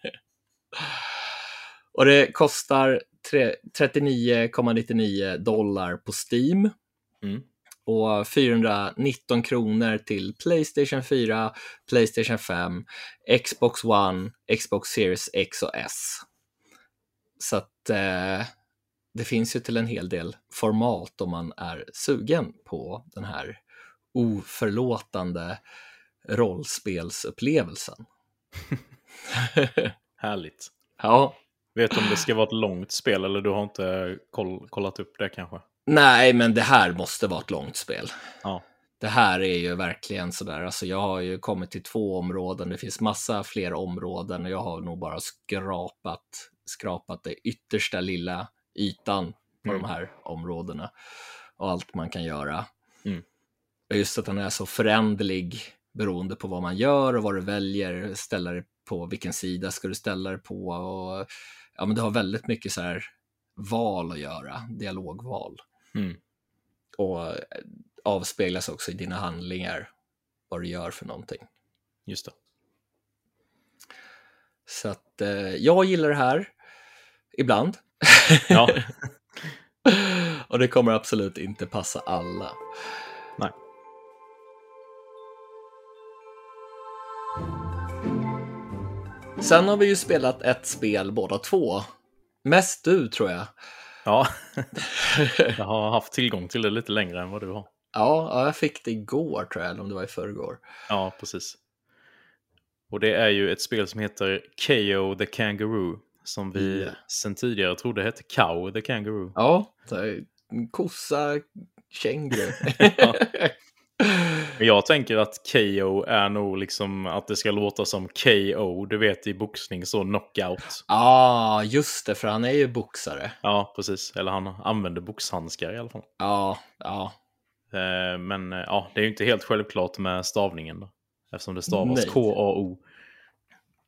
och det kostar tre- 39,99 dollar på Steam Mm. och 419 kronor till Playstation 4, Playstation 5, Xbox One, Xbox Series X och S. Så att eh, det finns ju till en hel del format om man är sugen på den här oförlåtande rollspelsupplevelsen. härligt. ja, Vet du om det ska vara ett långt spel eller du har inte koll, kollat upp det kanske? nej, men det här måste vara ett långt spel. Ja. Det här är ju verkligen sådär, alltså jag har ju kommit till två områden, det finns massa fler områden och jag har nog bara skrapat, skrapat det yttersta lilla ytan på Mm. de här områdena och allt man kan göra. Mm. Och Just att den är så föränderlig beroende på vad man gör och vad du väljer, ställa det på vilken sida ska du ställa det på och ja, men du har väldigt mycket så här val att göra, dialogval Mm. och eh, avspeglas också i dina handlingar, vad du gör för någonting. Just det. Så att eh, jag gillar det här, ibland. Ja, och det kommer absolut inte passa alla. Nej. Sen har vi ju spelat ett spel båda två. Mest du tror jag. ja. jag har haft tillgång till det lite längre än vad du har. Ja, ja, jag fick det igår tror jag, eller om det var i förrgår. Ja, precis. Och det är ju ett spel som heter KO the Kangaroo. Som vi Ja. sen tidigare trodde hette Cow the Kangaroo. Ja, kossa, känguru. Ja. Jag tänker att KO är nog liksom att det ska låta som KO. Du vet i boxning så knockout. Ja, ah, just det, för han är ju boxare. Ja, precis. Eller han använder boxhandskar i alla fall. Ja, ja, Eh, Men eh, ja, det är ju inte helt självklart med stavningen då. Eftersom det stavas. K-A-O.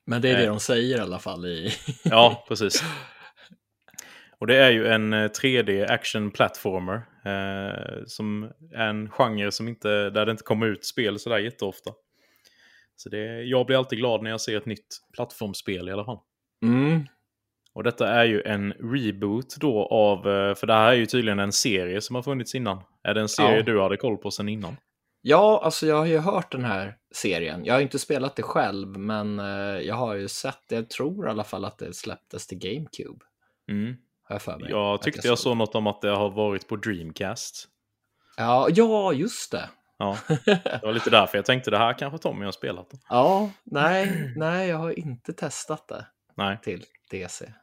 Men det är det Eh. de säger i alla fall i... Ja, precis. Och det är ju en eh, 3D action platformer. Eh, som är en genre som inte, där det inte kommer ut spel sådär jätteofta. Så det, jag blir alltid glad när jag ser ett nytt plattformsspel i alla fall. Mm, Och detta är ju en reboot då av, eh, för det här är ju tydligen en serie som har funnits innan. Är det en serie Ja. du hade koll på sen innan? Ja, alltså jag har ju hört den här serien. Jag har inte spelat det själv, men eh, jag har ju sett det. Jag tror i alla fall att det släpptes till GameCube. Mm. Har jag för mig. Jag tyckte jag såg något om att det har varit på Dreamcast. Ja, ja, just det. Ja, det var lite därför jag tänkte det här kanske Tommy har spelat. Då. ja, nej, nej, jag har inte testat det Nej. till DC.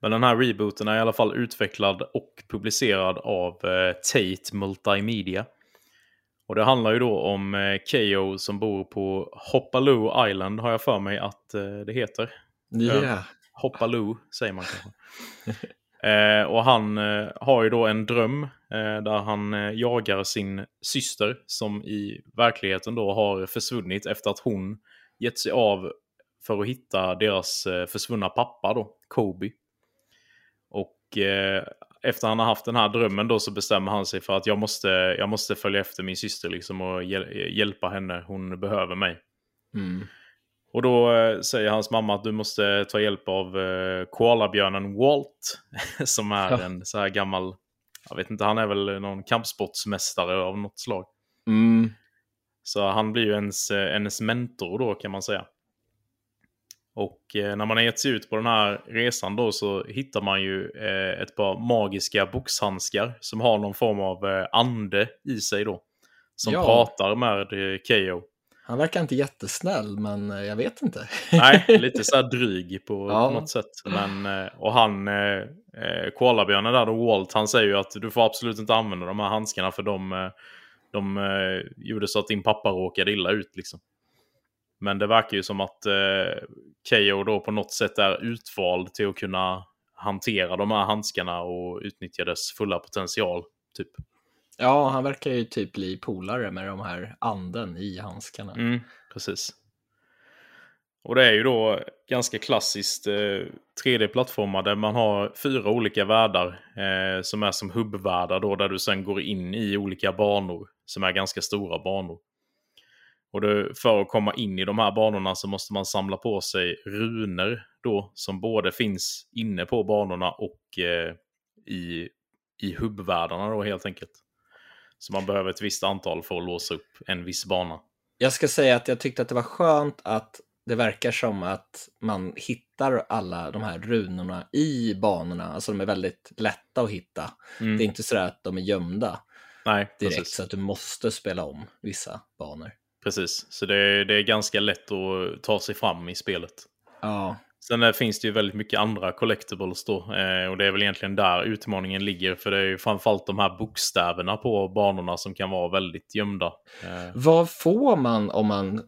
Men den här rebooten är i alla fall utvecklad och publicerad av eh, Tate Multimedia. Och det handlar ju då om eh, KO som bor på Hoppaloo Island har jag för mig att eh, det heter. Ja, Hoppaloo säger man kanske. eh, och han eh, har ju då en dröm eh, där han eh, jagar sin syster som i verkligheten då har försvunnit efter att hon gett sig av för att hitta deras eh, försvunna pappa då, Kobe. Och eh, efter han har haft den här drömmen då så bestämmer han sig för att jag måste, jag måste följa efter min syster liksom och hjäl- hjälpa henne, hon behöver mig. mm. Och då eh, säger hans mamma att du måste ta hjälp av eh, koalabjörnen Walt. Som är Ja. en så här gammal, jag vet inte, han är väl någon kampsportsmästare av något slag. Mm. Så han blir ju ens, eh, ens mentor då kan man säga. Och eh, när man har gett sig ut på den här resan då så hittar man ju eh, ett par magiska boxhandskar som har någon form av eh, ande i sig då. Som Ja. pratar med KO. Han verkar inte jättesnäll, men jag vet inte. Nej, lite så här dryg på, Ja. på något sätt. Men, och han, eh, koalabjörnen där då, Walt, han säger ju att du får absolut inte använda de här handskarna för de, de gjorde så att din pappa råkade illa ut liksom. Men det verkar ju som att eh, KO då på något sätt är utvald till att kunna hantera de här handskarna och utnyttja dess fulla potential. Typ. Ja, han verkar ju typ bli polare med de här anden i handskarna. Mm, precis. Och det är ju då ganska klassiskt eh, 3D-plattformar där man har fyra olika världar eh, som är som hubbvärldar då där du sen går in i olika banor som är ganska stora banor. Och det, för att komma in i de här banorna så måste man samla på sig runor då som både finns inne på banorna och eh, i, i hubbvärldarna då helt enkelt. Så man behöver ett visst antal för att låsa upp en viss bana. Jag ska säga att jag tyckte att det var skönt att det verkar som att man hittar alla de här runorna i banorna. Alltså de är väldigt lätta att hitta. Mm. Det är inte så att de är gömda Nej, direkt precis. så att du måste spela om vissa banor. Precis. Så det är, det är ganska lätt att ta sig fram i spelet. Ja, Sen där finns det ju väldigt mycket andra collectibles då. Eh, och det är väl egentligen där utmaningen ligger. För det är ju framförallt de här bokstäverna på banorna som kan vara väldigt gömda. Eh, vad får man om man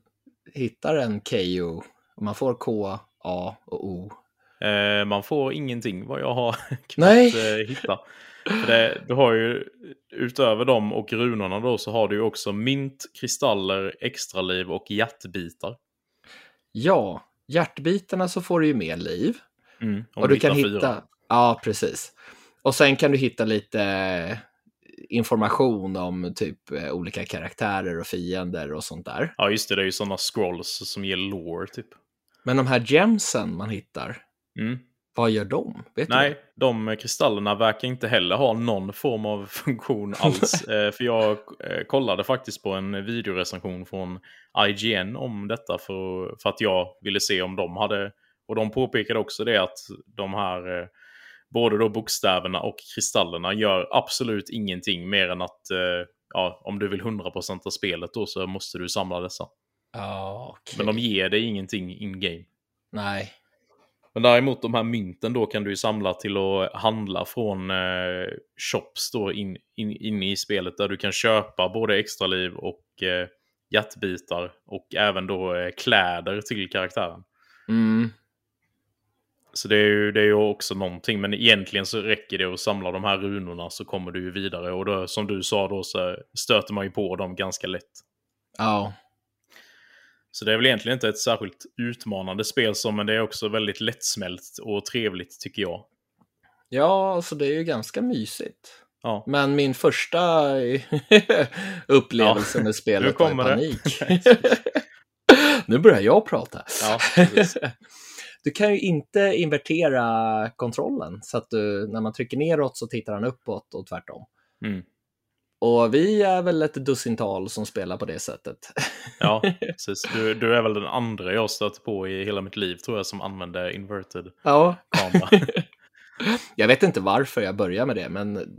hittar en KO? Om man får K, A och O. eh, man får ingenting vad jag har kunnat eh, hitta. Det, du har ju utöver dem och runorna då så har du ju också mynt, kristaller, extraliv och hjärtbitar. Ja, hjärtbitarna så får du ju mer liv. Mm, och du kan hittar hitta, fyra. ja precis. Och sen kan du hitta lite information om typ eh, olika karaktärer och fiender och sånt där. Ja just det, det är ju sådana scrolls som ger lore typ. Men de här gemsen man hittar, Mm. Vad gör de? Vet? Nej, de kristallerna verkar inte heller ha någon form av funktion alls. Eh, för jag eh, kollade faktiskt på en videorecension från IGN om detta för, för att jag ville se om de hade... Och de påpekade också det att de här, eh, både då bokstäverna och kristallerna gör absolut ingenting mer än att ja, om du vill 100% av spelet då så måste du samla dessa. Ja, okej. Men de ger dig ingenting in-game. Nej. Men däremot de här mynten då kan du ju samla till att handla från eh, shops då in, in, inne i spelet där du kan köpa både extraliv och eh, hjärtbitar och även då eh, kläder till karaktären. Mm. Så det är, ju, det är ju också någonting, men egentligen så räcker det att samla de här runorna så kommer du ju vidare och då, som du sa då så stöter man ju på dem ganska lätt. Ja. Så det är väl egentligen inte ett särskilt utmanande spel som, men det är också väldigt lättsmält och trevligt tycker jag. Ja, alltså det är ju ganska mysigt. Ja. Men min första upplevelse Ja, med spelet var panik. nu börjar jag prata. Ja. Du kan ju inte invertera kontrollen så att du, när man trycker neråt så tittar han uppåt och tvärtom. Mm. Och vi är väl ett dussintal som spelar på det sättet. Ja, precis. Du, du är väl den andra jag stött på i hela mitt liv tror jag som använder inverted ja, kamera. jag vet inte varför jag börjar med det, men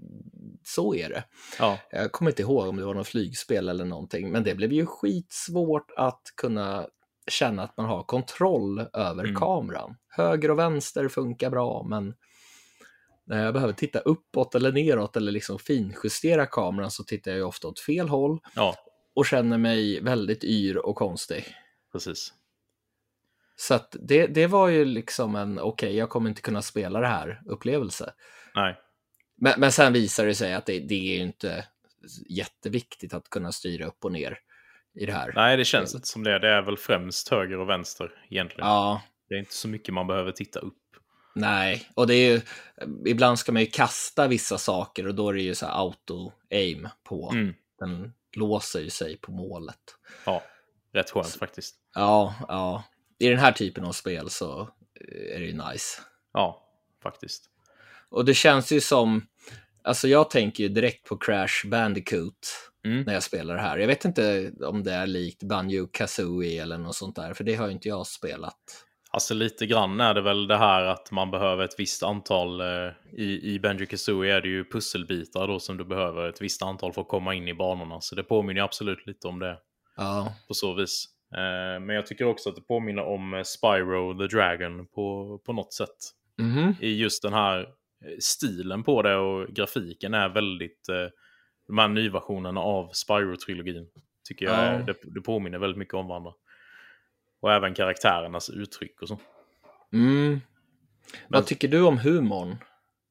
så är det. Ja, Jag kommer inte ihåg om det var något flygspel eller någonting, men det blev ju skitsvårt att kunna känna att man har kontroll över Mm. kameran. Höger och vänster funkar bra, men när jag behöver titta uppåt eller neråt eller liksom finjustera kameran så tittar jag ju ofta åt fel håll ja och känner mig väldigt yr och konstig. precis. Så att det, det var ju liksom en, okej, jag kommer inte kunna spela det här upplevelse. Nej, Men, men sen visar det sig att det, det är ju inte jätteviktigt att kunna styra upp och ner i det här. Nej det känns inte som det. Det är väl främst höger och vänster egentligen. Ja, Det är inte så mycket man behöver titta upp. Nej, och det är ju, ibland ska man ju kasta vissa saker och då är det ju så här auto-aim på. Mm. Den låser ju sig på målet. Ja, rätt skönt faktiskt. Ja, ja. I den här typen av spel så eh, är det ju nice. Ja, faktiskt. Och det känns ju som, alltså jag tänker ju direkt på Crash Bandicoot Mm. när jag spelar det här. Jag vet inte om det är likt Banjo Kazooie eller något sånt där, för det har ju inte jag spelat. Alltså lite grann är det väl det här att man behöver ett visst antal, eh, i, i Banjo Kazooie är det ju pusselbitar då som du behöver ett visst antal för att komma in i banorna. Så det påminner absolut lite om det Ja, på så vis. Eh, men jag tycker också att det påminner om eh, Spyro the Dragon på, på något sätt. mhm. I just den här eh, stilen på det och grafiken är väldigt... Eh, de här nyversionerna av Spyro-trilogin. Tycker jag Ja. det, det påminner väldigt mycket om varandra. Och även karaktärernas uttryck och så. Mm. Men- Vad tycker du om humorn?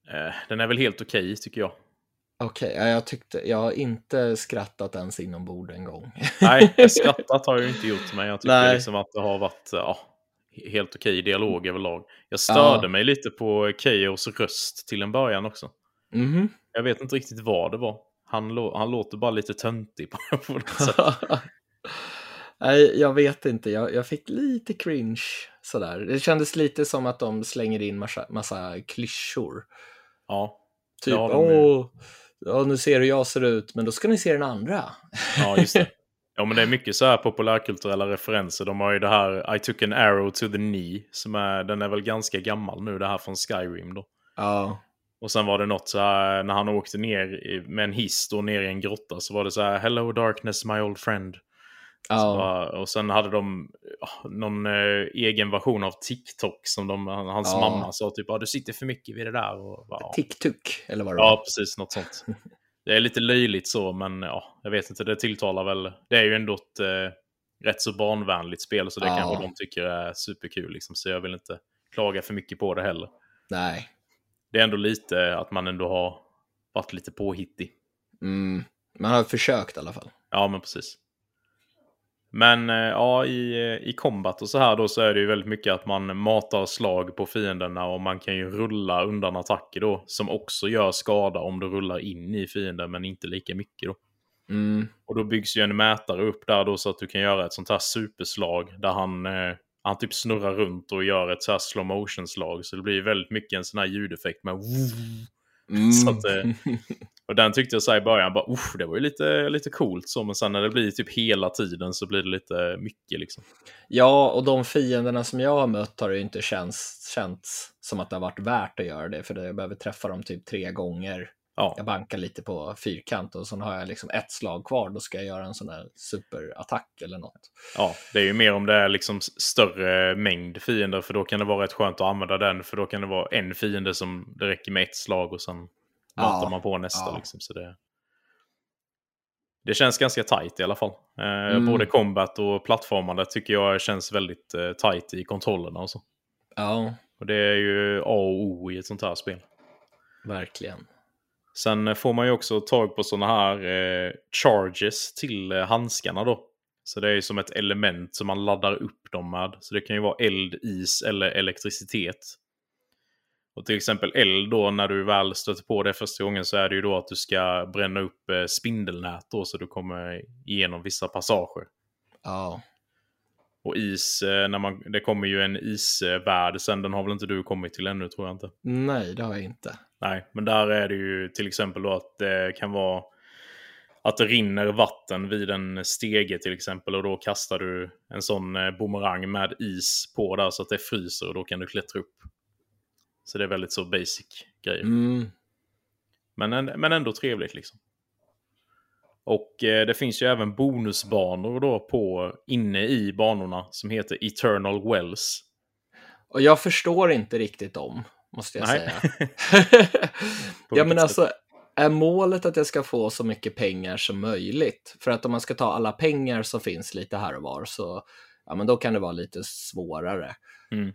Eh, den är väl helt okej tycker jag. Okej, ja, jag tyckte, jag har inte skrattat ens inombords en gång. Nej, skrattat har jag ju inte gjort, men jag tycker Nej. liksom att det har varit ja, helt okej dialog överlag. Jag störde Ja. mig lite på Keos röst till en början också. Mhm. Jag vet inte riktigt vad det var. Han, han låter bara lite töntig på något sätt. Nej, jag vet inte. Jag, jag fick lite cringe sådär. Det kändes lite som att de slänger in massa, massa klyschor. Ja, Typ, Ja, åh, ja, nu ser hur jag ser ut, men då ska ni se den andra. ja, just det. Ja, men det är mycket så här populärkulturella referenser. De har ju det här I took an arrow to the knee, som är, den är väl ganska gammal nu, det här från Skyrim då. Ja, Och sen var det något så här när han åkte ner med en hiss då ner i en grotta så var det så här Hello darkness my old friend. Ja, bara, och sen hade de ja, någon eh, egen version av TikTok som de, han- hans Ja. mamma sa typ ah, du sitter för mycket vid det där. Och, bara, ja. TikTok, eller vad det ja, var. precis. Något sånt. Det är lite löjligt så, men ja, jag vet inte. Det tilltalar väl. Det är ju ändå ett eh, rätt så barnvänligt spel, så det Ja. kanske de tycker är superkul. Liksom, så jag vill inte klaga för mycket på det heller. Nej. Det är ändå lite att man ändå har varit lite påhittig. Mm. Man har försökt i alla fall. Ja, men precis. Men eh, ja, i, eh, i combat och så här då så är det ju väldigt mycket att man matar slag på fienderna och man kan ju rulla undan attacker då som också gör skada om du rullar in i fienden men inte lika mycket då. Mm. Och då byggs ju en mätare upp där då så att du kan göra ett sånt här superslag där han, eh, han typ snurrar runt och gör ett så här slow motion slag så det blir väldigt mycket en sån här ljudeffekt med Mm. Så att, eh, Och den tyckte jag så i början, bara, "Uff, det var ju lite, lite coolt så, men sen när det blir typ hela tiden så blir det lite mycket liksom. Ja, och de fienderna som jag har mött har det ju inte känts, känts som att det har varit värt att göra det, för jag behöver träffa dem typ tre gånger. Ja, Jag bankar lite på fyrkant och sen har jag liksom ett slag kvar, då ska jag göra en sån här superattack eller något. ja, det är ju mer om det är liksom större mängd fiender, för då kan det vara rätt skönt att använda den, för då kan det vara en fiende som det räcker med ett slag och sen matar Ja, man på nästa. ja. Liksom, så det, det känns ganska tight i alla fall. Eh, Mm. Både combat och plattformande tycker jag känns väldigt eh, tight i kontrollerna och så. Ja, Och det är ju A och O i ett sånt här spel. verkligen. Sen får man ju också tag på sådana här eh, charges till eh, handskarna då. Så det är ju som ett element som man laddar upp dem med. Så det kan ju vara eld, is eller elektricitet. Och till exempel eld då, när du väl stöter på det första gången så är det ju då att du ska bränna upp eh, spindelnät då så du kommer igenom vissa passager. Ja, Och is, eh, när man, det kommer ju en isvärld sen, den har väl inte du kommit till ännu tror jag inte. nej, det har jag inte. Nej, men där är det ju till exempel då att det kan vara att det rinner vatten vid en stege till exempel och då kastar du en sån eh, bumerang med is på där så att det fryser och då kan du klättra upp. Så det är väldigt så basic grejer. Mm. Men, en- men ändå trevligt liksom. Och eh, det finns ju även bonusbanor då på inne i banorna som heter Eternal Wells. Och jag förstår inte riktigt dem, måste jag Nej. säga. Ja, men alltså, är målet att jag ska få så mycket pengar som möjligt? För att om man ska ta alla pengar som finns lite här och var så, ja, men då kan det vara lite svårare. Mm.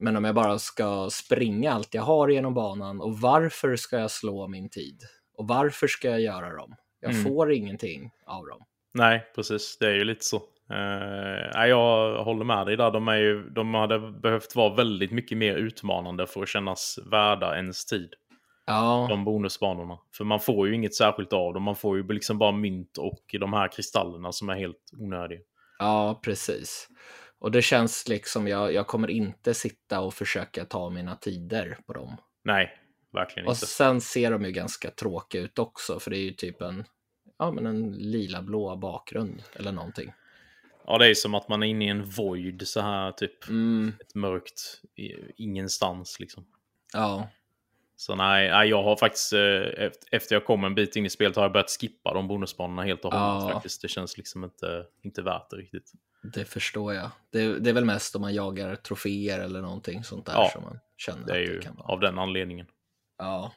Men om jag bara ska springa allt jag har genom banan och varför ska jag slå min tid? Och varför ska jag göra dem? Jag Mm. får ingenting av dem. Nej, precis. Det är ju lite så. Uh, jag håller med dig där. De, är ju, de hade behövt vara väldigt mycket mer utmanande för att kännas värda ens tid. Ja, De bonusbanorna. För man får ju inget särskilt av dem. Man får ju liksom bara mynt och de här kristallerna som är helt onödiga. ja, precis. Och det känns liksom, jag, jag kommer inte sitta och försöka ta mina tider på dem. Nej, verkligen Och inte. sen ser de ju ganska tråkiga ut också, för det är ju typ en, ja, men en lila-blå bakgrund eller någonting. Ja, det är som att man är inne i en void så här typ. Mm, Ett mörkt ingenstans liksom. ja, Så nej, jag har faktiskt, eh, eft- efter jag kom en bit in i spelet har jag börjat skippa de bonusbanorna helt och hållet Ja. faktiskt. Det känns liksom inte, inte värt det riktigt. det förstår jag. Det, det är väl mest om man jagar troféer eller någonting sånt där Ja, som man känner Det är att ju det kan vara. av den anledningen. Ja,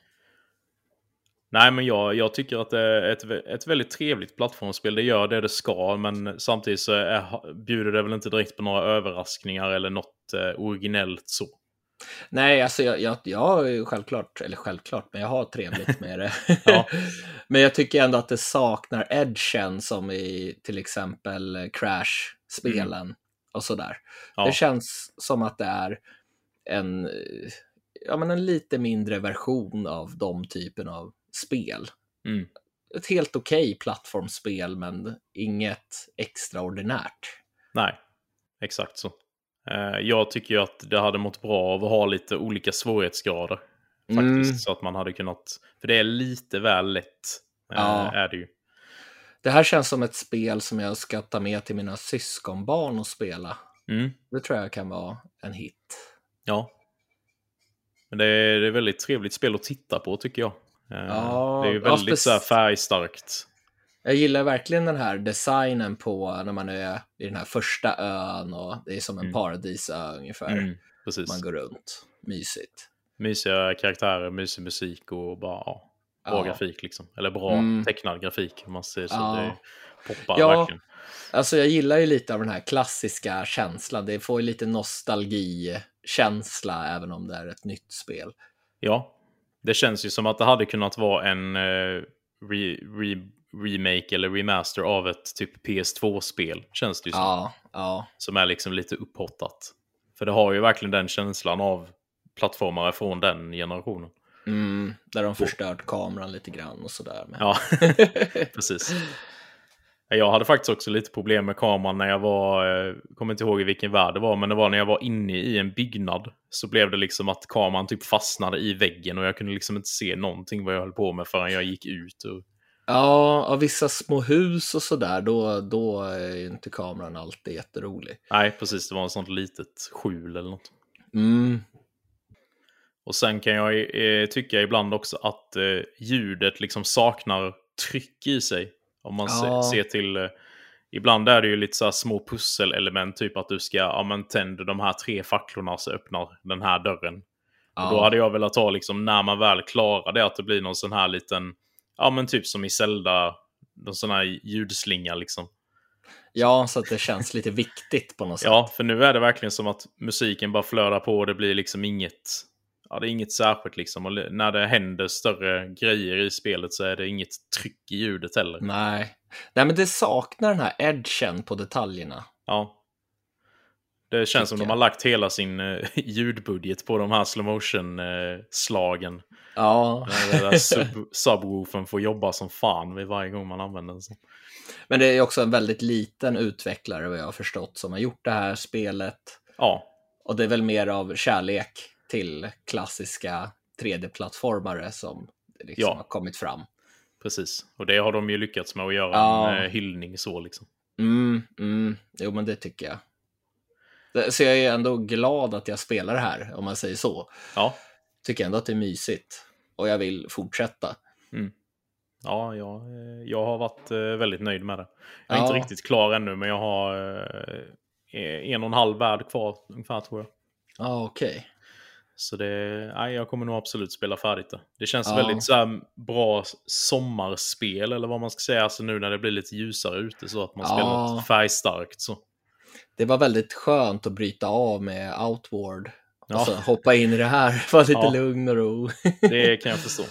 Nej, men jag, jag tycker att det är ett, ett väldigt trevligt plattformsspel. Det gör det det ska, men samtidigt så är, bjuder det väl inte direkt på några överraskningar eller något eh, originellt så. Nej, alltså jag, jag, jag självklart, eller självklart, men jag har trevligt med det. Ja. men jag tycker ändå att det saknar edgen som i till exempel Crash-spelen och sådär. Ja. Det känns som att det är en, ja, men en lite mindre version av de typen av spel. Mm. Ett helt okej plattformsspel, men inget extraordinärt. Nej, exakt så. Eh, Jag tycker ju att det hade mått bra av att ha lite olika svårighetsgrader. Faktiskt, Mm. så att man hade kunnat... För det är lite väl lätt. eh, Ja. Är det ju. Det här känns som ett spel som jag ska ta med till mina syskonbarn och spela. Mm. Det tror jag kan vara en hit. Ja. Men det är, det är väldigt trevligt spel att titta på tycker jag. Eh, Ja, det är ju ja, väldigt spec- så färgstarkt. Jag gillar verkligen den här designen på när man är i den här första ön och det är som en Mm. paradisö ungefär. Mm. Man går runt. Mysigt. Mysiga karaktärer, mysig musik och bara ja, bra Ja. grafik liksom. Eller bra Mm. tecknad grafik om man säger så. Ja. Det poppar Ja. verkligen. Alltså jag gillar ju lite av den här klassiska känslan. Det får ju lite nostalgikänsla även om det är ett nytt spel. Ja, det känns ju som att det hade kunnat vara en eh, re, re, remake eller remaster av ett typ PS2-spel. Känns det ju som. Ja, ja. Som är liksom lite upphottat. För det har ju verkligen den känslan av plattformare från den generationen. Mm, där de förstört kameran lite grann och sådär. Men... Ja, precis. Jag hade faktiskt också lite problem med kameran när jag var, eh, kommer inte ihåg i vilken värld det var, men det var när jag var inne i en byggnad. Så blev det liksom att kameran typ fastnade i väggen och jag kunde liksom inte se någonting vad jag höll på med förrän jag gick ut. Och... Ja, av vissa små hus och sådär, då, då är inte kameran alltid jätterolig. Nej, precis, det var en sånt litet skjul eller något. Mm, Och sen kan jag eh, tycka ibland också att eh, ljudet liksom saknar tryck i sig. Om man Ja. ser till... Eh, ibland är det ju lite så små pusselelement, typ att du ska, ja men tänd de här tre facklorna så öppnar den här dörren. ja. Och då hade jag velat ha liksom, när man väl klarar det, att det blir någon sån här liten, ja men typ som i Zelda, någon sån här ljudslinga liksom. ja, så att det känns lite viktigt på något sätt. Ja, för nu är det verkligen som att musiken bara flödar på och det blir liksom inget... Ja, det är inget särskilt liksom. Och när det händer större grejer i spelet så är det inget tryck i ljudet heller. Nej. Nej, men det saknar den här edgen på detaljerna. Ja. Det känns som de har lagt hela sin eh, ljudbudget på de här slow motion-slagen. Ja, Den där sub subwoofen får jobba som fan vid varje gång man använder den. men det är också en väldigt liten utvecklare vad jag har förstått som har gjort det här spelet. Ja, Och det är väl mer av kärlek till klassiska 3D-plattformare som liksom Ja. har kommit fram. precis. Och det har de ju lyckats med att göra Ja. en eh, hyllning så liksom. Mm, mm. Jo, men det tycker jag. Det- Så jag är ändå glad att jag spelar här, om man säger så. Ja, Tycker ändå att det är mysigt. Och jag vill fortsätta. Ja, jag, eh, jag har varit eh, väldigt nöjd med det. Jag är inte Ja. riktigt klar ännu, men jag har eh, en och en halv värld kvar ungefär tror jag. Ja, okej. Så det, nej, jag kommer nog absolut spela färdigt det. Det känns Ja. väldigt så här, bra sommarspel, eller vad man ska säga, alltså nu när det blir lite ljusare ute, så att man spelar Ja. något färgstarkt. Så. Det var väldigt skönt att bryta av med Outward. Ja. Och så hoppa in i det här, få lite Ja. lugn och ro. Det kan jag förstå.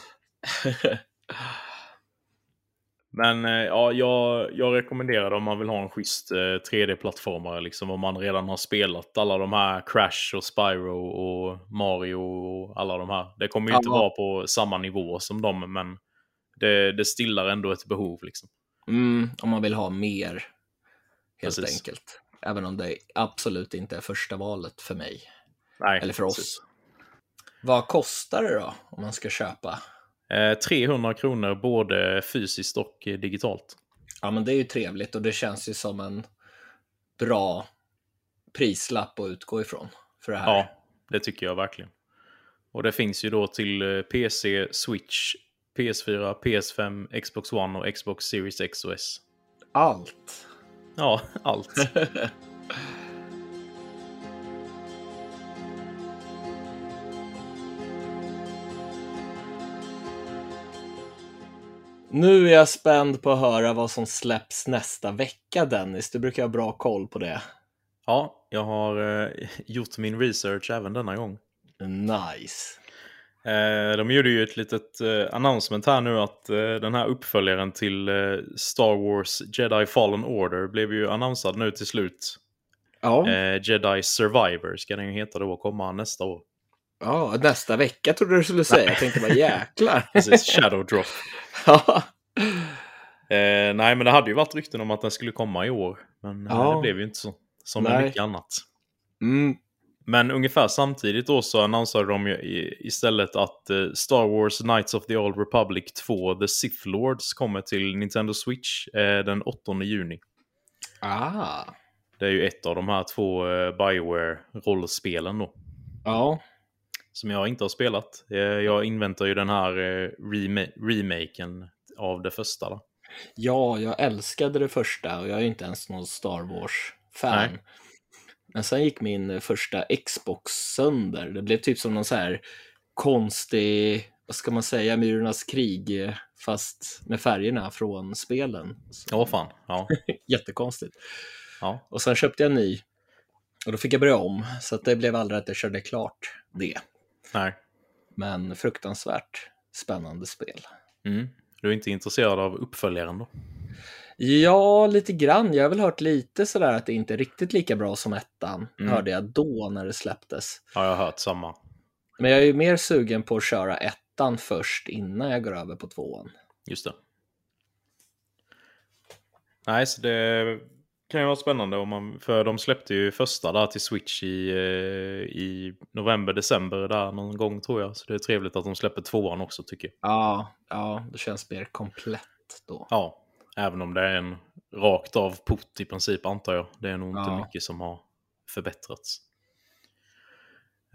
Men eh, ja, jag, jag rekommenderar det om man vill ha en schysst eh, 3D-plattformare. Liksom, om man redan har spelat alla de här Crash och Spyro och Mario och alla de här. Det kommer ju inte Ja. vara på samma nivå som dem, men det, det stillar ändå ett behov. Liksom. Mm, om man vill ha mer, helt Precis. enkelt. Även om det absolut inte är första valet för mig. Nej, Eller för oss. precis. Vad kostar det då, om man ska köpa? Eh, 300 kronor både fysiskt och eh, digitalt. Ja, men det är ju trevligt och det känns ju som en bra prislapp att utgå ifrån för det här. Ja, det tycker jag verkligen. Och det finns ju då till eh, PC, Switch, PS4, PS5, Xbox One och Xbox Series X och S. Allt. Ja, allt. Nu är jag spänd på att höra vad som släpps nästa vecka, Dennis. Du brukar ha bra koll på det. Ja, jag har eh, gjort min research även denna gång. Nice. Eh, de gjorde ju ett litet eh, announcement här nu att eh, den här uppföljaren till eh, Star Wars Jedi Fallen Order blev ju annonsad nu till slut. Ja, Eh, Jedi Survivor ska den ju heta då och komma nästa år. ja nästa vecka trodde du skulle säga. Jag tänkte bara jäklar. Precis, Shadow Drop. ja. Eh, nej, men det hade ju varit rykten om att den skulle komma i år. Men Ja. det blev ju inte så. Som med Nej. mycket annat. Mm. Men ungefär samtidigt då så annonserade de ju istället att eh, Star Wars Knights of the Old Republic 2 The Sith Lords kommer till Nintendo Switch eh, den 8 juni. Ah. Det är ju ett av de här två eh, Bioware-rollspelen då. Ja. Som jag inte har spelat. Jag inväntar ju den här rema- remaken av det första. Då. ja, jag älskade det första och jag är inte ens någon Star Wars-fan. Men sen gick min första Xbox sönder. Det blev typ som någon så här konstig, vad ska man säga, Myrornas krig, eh, fast med färgerna från spelen. Ja, fan. Ja. Jättekonstigt. ja. Och sen köpte jag en ny. Och då fick jag börja om. Så det blev aldrig att jag körde klart det. Nej. Men fruktansvärt spännande spel. Mm. Du är inte intresserad av uppföljaren då? Ja, lite grann. Jag har väl hört lite sådär att det inte är riktigt lika bra som ettan. Mm. Hörde jag då när det släpptes. Ja, jag har hört samma. Men jag är ju mer sugen på att köra ettan först innan jag går över på tvåan. Just det. Nej, så det kan ju vara spännande om man, för de släppte ju första där till Switch i, eh, i november, december där någon gång tror jag. Så det är trevligt att de släpper tvåan också tycker jag. Ja, ja, det känns mer komplett då. Ja, även om det är en rakt av port i princip antar jag. Det är nog inte Ja. mycket som har förbättrats.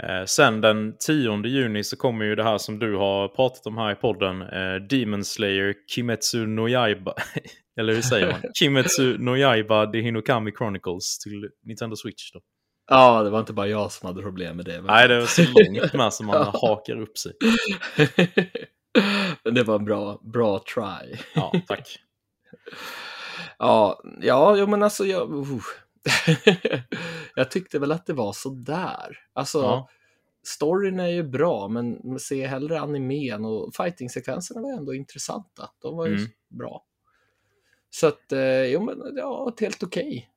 Eh, sen den 10 juni så kommer ju det här som du har pratat om här i podden. Eh, Demon Slayer Kimetsu no Yaiba. Eller hur säger man? Kimetsu no Yaiba The Hinokami Chronicles till Nintendo Switch då. Ja, det var inte bara jag som hade problem med det. Nej, det var så långt med som man Ja. hakar upp sig. Men det var en bra, bra try. Ja, tack. Ja, ja, jo, men alltså jag... Uh. jag tyckte väl att det var så där. Alltså, Ja. storyn är ju bra, men se hellre animen och fighting-sekvenserna var ändå intressanta. De var ju Mm. bra. Så att, eh, jo men ja, ett helt okej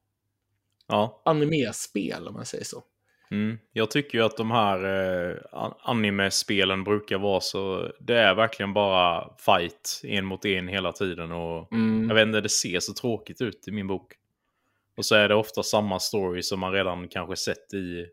Ja. animespel om man säger så. Mm. Jag tycker ju att de här eh, an- anime-spelen brukar vara så... Det är verkligen bara fight en mot en hela tiden. Och Mm. Jag vet inte, det ser så tråkigt ut i min bok. Och så är det ofta samma story som man redan kanske sett i,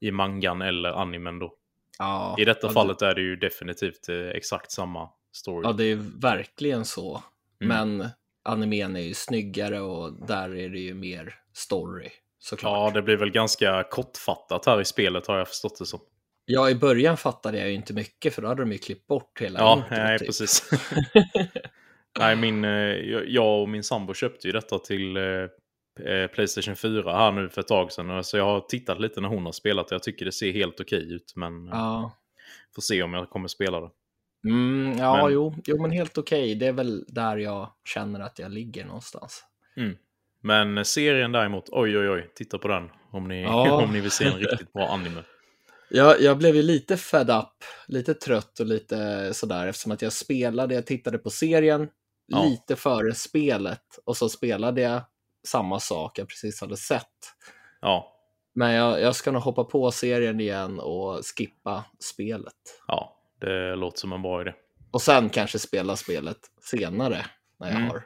i mangan eller animen då. Ja, I detta ja, fallet är det ju definitivt eh, exakt samma story. Ja, det är verkligen så. Mm. Men animen är ju snyggare och där är det ju mer story såklart. Ja, det blir väl ganska kortfattat här i spelet har jag förstått det som. Ja, i början fattade jag ju inte mycket för då hade de ju klippt bort hela Ja, introt, nej, typ. precis. nej, min, eh, jag och min sambo köpte ju detta till eh, eh, Playstation 4 här nu för ett tag sedan. Så jag har tittat lite när hon har spelat och jag tycker det ser helt okej ut. Men Ja, får se om jag kommer spela det. mm, ja Men- Jo, jo, men helt okej. Det är väl där jag känner att jag ligger någonstans. Mm. Men serien däremot, oj oj oj, titta på den. Om ni, Ja. om ni vill se en riktigt bra anime. Jag, jag blev ju lite fed up, lite trött och lite sådär eftersom att jag spelade, jag tittade på serien Ja. lite före spelet och så spelade jag samma sak jag precis hade sett. Ja, Men jag, jag ska nog hoppa på serien igen och skippa spelet. ja, det låter som en bra idé. Och sen kanske spela spelet senare när jag Mm. har...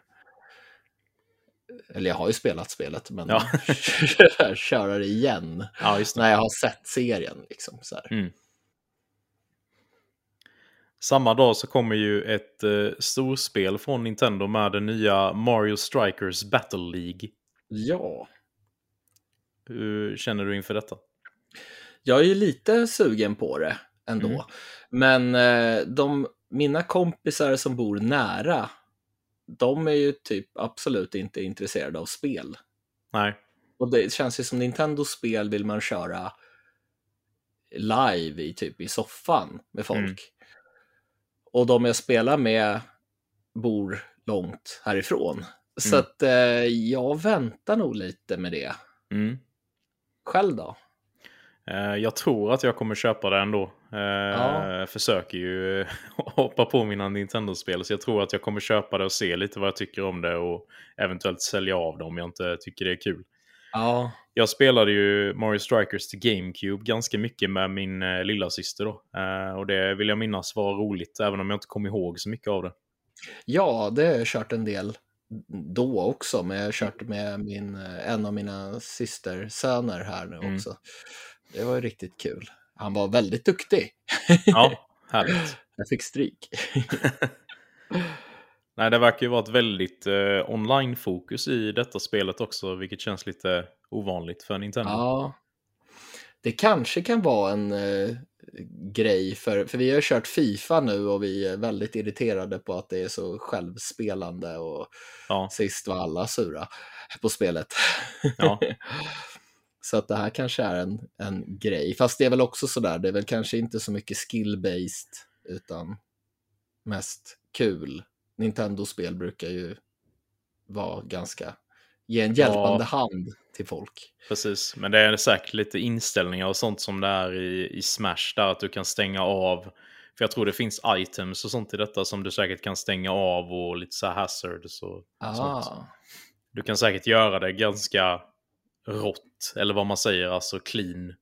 Eller jag har ju spelat spelet, men Ja. köra det igen Ja, det. när jag har sett serien. Liksom, så här. Mm. Samma dag så kommer ju ett eh, storspel från Nintendo med den nya Mario Strikers Battle League. Ja, Hur känner du inför detta? jag är ju lite sugen på det ändå. Mm. Men eh, de, mina kompisar som bor nära, de är ju typ absolut inte intresserade av spel. Nej. Och det känns ju som Nintendo-spel vill man köra live i typ i soffan med folk. Mm. Och de jag spelar med bor långt härifrån. Så Mm. att eh, jag väntar nog lite med det. Mm. Själv då? Eh, Jag tror att jag kommer köpa det ändå. Eh, Ja. Försöker ju hoppa på mina Nintendo-spel. Så jag tror att jag kommer köpa det och se lite vad jag tycker om det. Och eventuellt sälja av det om jag inte tycker det är kul. Ja, Jag spelade ju Mario Strikers till GameCube ganska mycket med min eh, lilla syster då. Eh, och det vill jag minnas var roligt, även om jag inte kom ihåg så mycket av det. ja det har jag kört en del då också, men jag har kört med min, eh, en av mina systersöner här nu Mm. Det var ju riktigt kul. Han var väldigt duktig. Ja, härligt. Jag fick stryk. Nej, det verkar ju vara ett väldigt eh, online-fokus i detta spelet också, vilket känns lite ovanligt för Nintendo. Ja, det kanske kan vara en eh, grej för, för vi har kört Fifa nu och vi är väldigt irriterade på att det är så självspelande och Ja, sist var alla sura på spelet. ja. Så att det här kanske är en, en grej, fast det är väl också sådär, det är väl kanske inte så mycket skill-based utan mest kul. Nintendo-spel brukar ju vara ganska, ge en hjälpande hand till folk. Precis, men det är säkert lite inställningar och sånt som det är i, i Smash där att du kan stänga av. För jag tror det finns items och sånt i detta som du säkert kan stänga av och lite så här hazards och sånt. Ah, Du kan säkert göra det ganska rått, eller vad man säger, alltså clean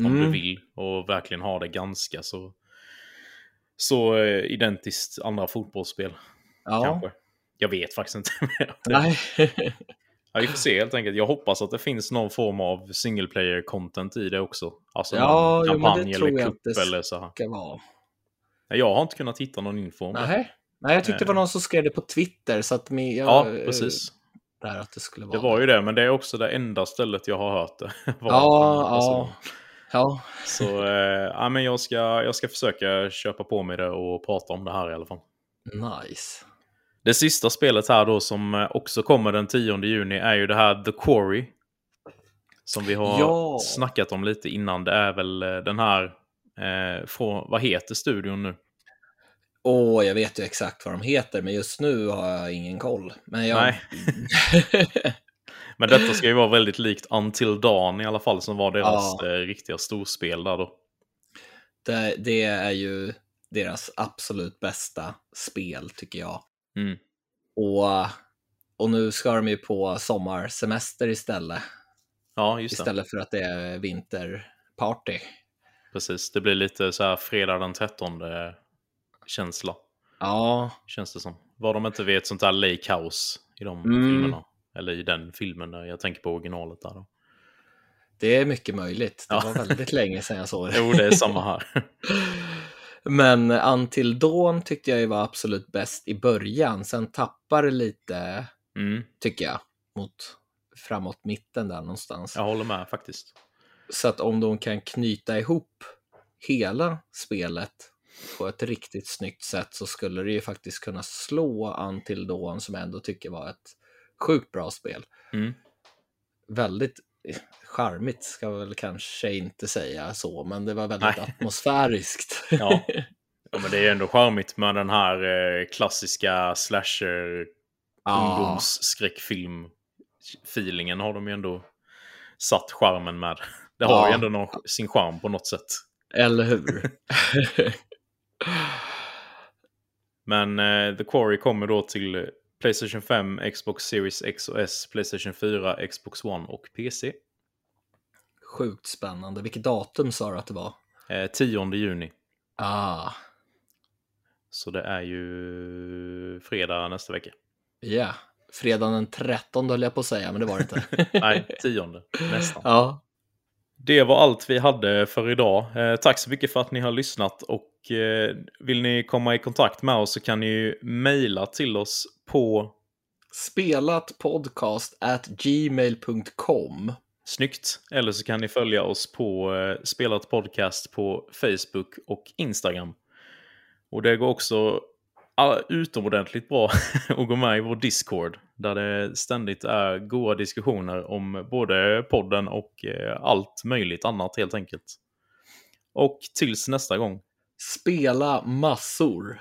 om Mm. du vill och verkligen ha det ganska så, så eh, identiskt andra fotbollsspel ja. kanske. Jag vet faktiskt inte. Nej. Ja, vi får se helt enkelt. Jag hoppas att det finns någon form av single player content i det också. Alltså Ja, någon jo, kampanj tror eller det eller så här. Nej, Jag har inte kunnat hitta någon info om det. Nej. Nej, jag tyckte det var Eh. någon som skrev det på Twitter så att jag, Ja, precis. Där att det skulle vara. Det var ju det, men det är också det enda stället jag har hört det. var Ja, person. ja. Ja, Så eh, ja, men jag, ska, jag ska försöka köpa på mig det och prata om det här i alla fall. nice. Det sista spelet här då som eh, också kommer den 10 juni är ju det här The Quarry. Som vi har Ja. snackat om lite innan. Det är väl eh, den här, eh, från, vad heter studion nu? Åh, jag vet ju exakt vad de heter, men just nu har jag ingen koll. Men jag... Nej. Men detta ska ju vara väldigt likt Until Dawn i alla fall, som var deras Ja. eh, riktiga storspel där då. det, det är ju deras absolut bästa spel, tycker jag. Mm. Och, och nu ska de ju på sommarsemester istället. Ja, just det. Istället för att det är vinterparty. Precis. Det blir lite så här fredag den 13 känsla, Ja, känns det som. Vad de inte vet, sånt här Lake House i de Mm. filmerna. Eller i den filmen, där jag tänker på originalet där då. det är mycket möjligt. Det Ja. var väldigt länge sedan jag såg det. Jo, det är samma här. Men Until Dawn tyckte jag ju var absolut bäst i början. Sen tappar det lite, Mm, tycker jag, mot framåt mitten där någonstans. jag håller med faktiskt. Så att om de kan knyta ihop hela spelet på ett riktigt snyggt sätt så skulle det ju faktiskt kunna slå Until Dawn som jag ändå tycker var ett sjukt bra spel. Mm. Väldigt eh, charmigt ska jag väl kanske inte säga så, men det var väldigt Nej. atmosfäriskt. Ja. ja, men det är ändå charmigt med den här eh, klassiska slasher Ja. ungdomsskräckfilm-feelingen har de ju ändå satt charmen med. Det har Ja. ju ändå någon, sin charm på något sätt. Eller hur? Men eh, The Quarry kommer då till Playstation 5, Xbox Series X och S, Playstation 4, Xbox One och PC. Sjukt spännande. Vilket datum sa du att det var? Eh, 10 juni. Ah, Så det är ju fredag nästa vecka. ja. Fredagen den 13 höll jag på att säga, men det var det inte. Nej, 10 nästan. ja, Det var allt vi hade för idag. Eh, tack så mycket för att ni har lyssnat och eh, vill ni komma i kontakt med oss så kan ni ju mejla till oss på spelatpodcast at gmail.com. Snyggt. Eller så kan ni följa oss på eh, Spelat Podcast på Facebook och Instagram. Och det går också ah, utomordentligt bra att gå med i vår Discord. Där det ständigt är goda diskussioner om både podden och eh, allt möjligt annat helt enkelt. Och tills nästa gång. Spela massor.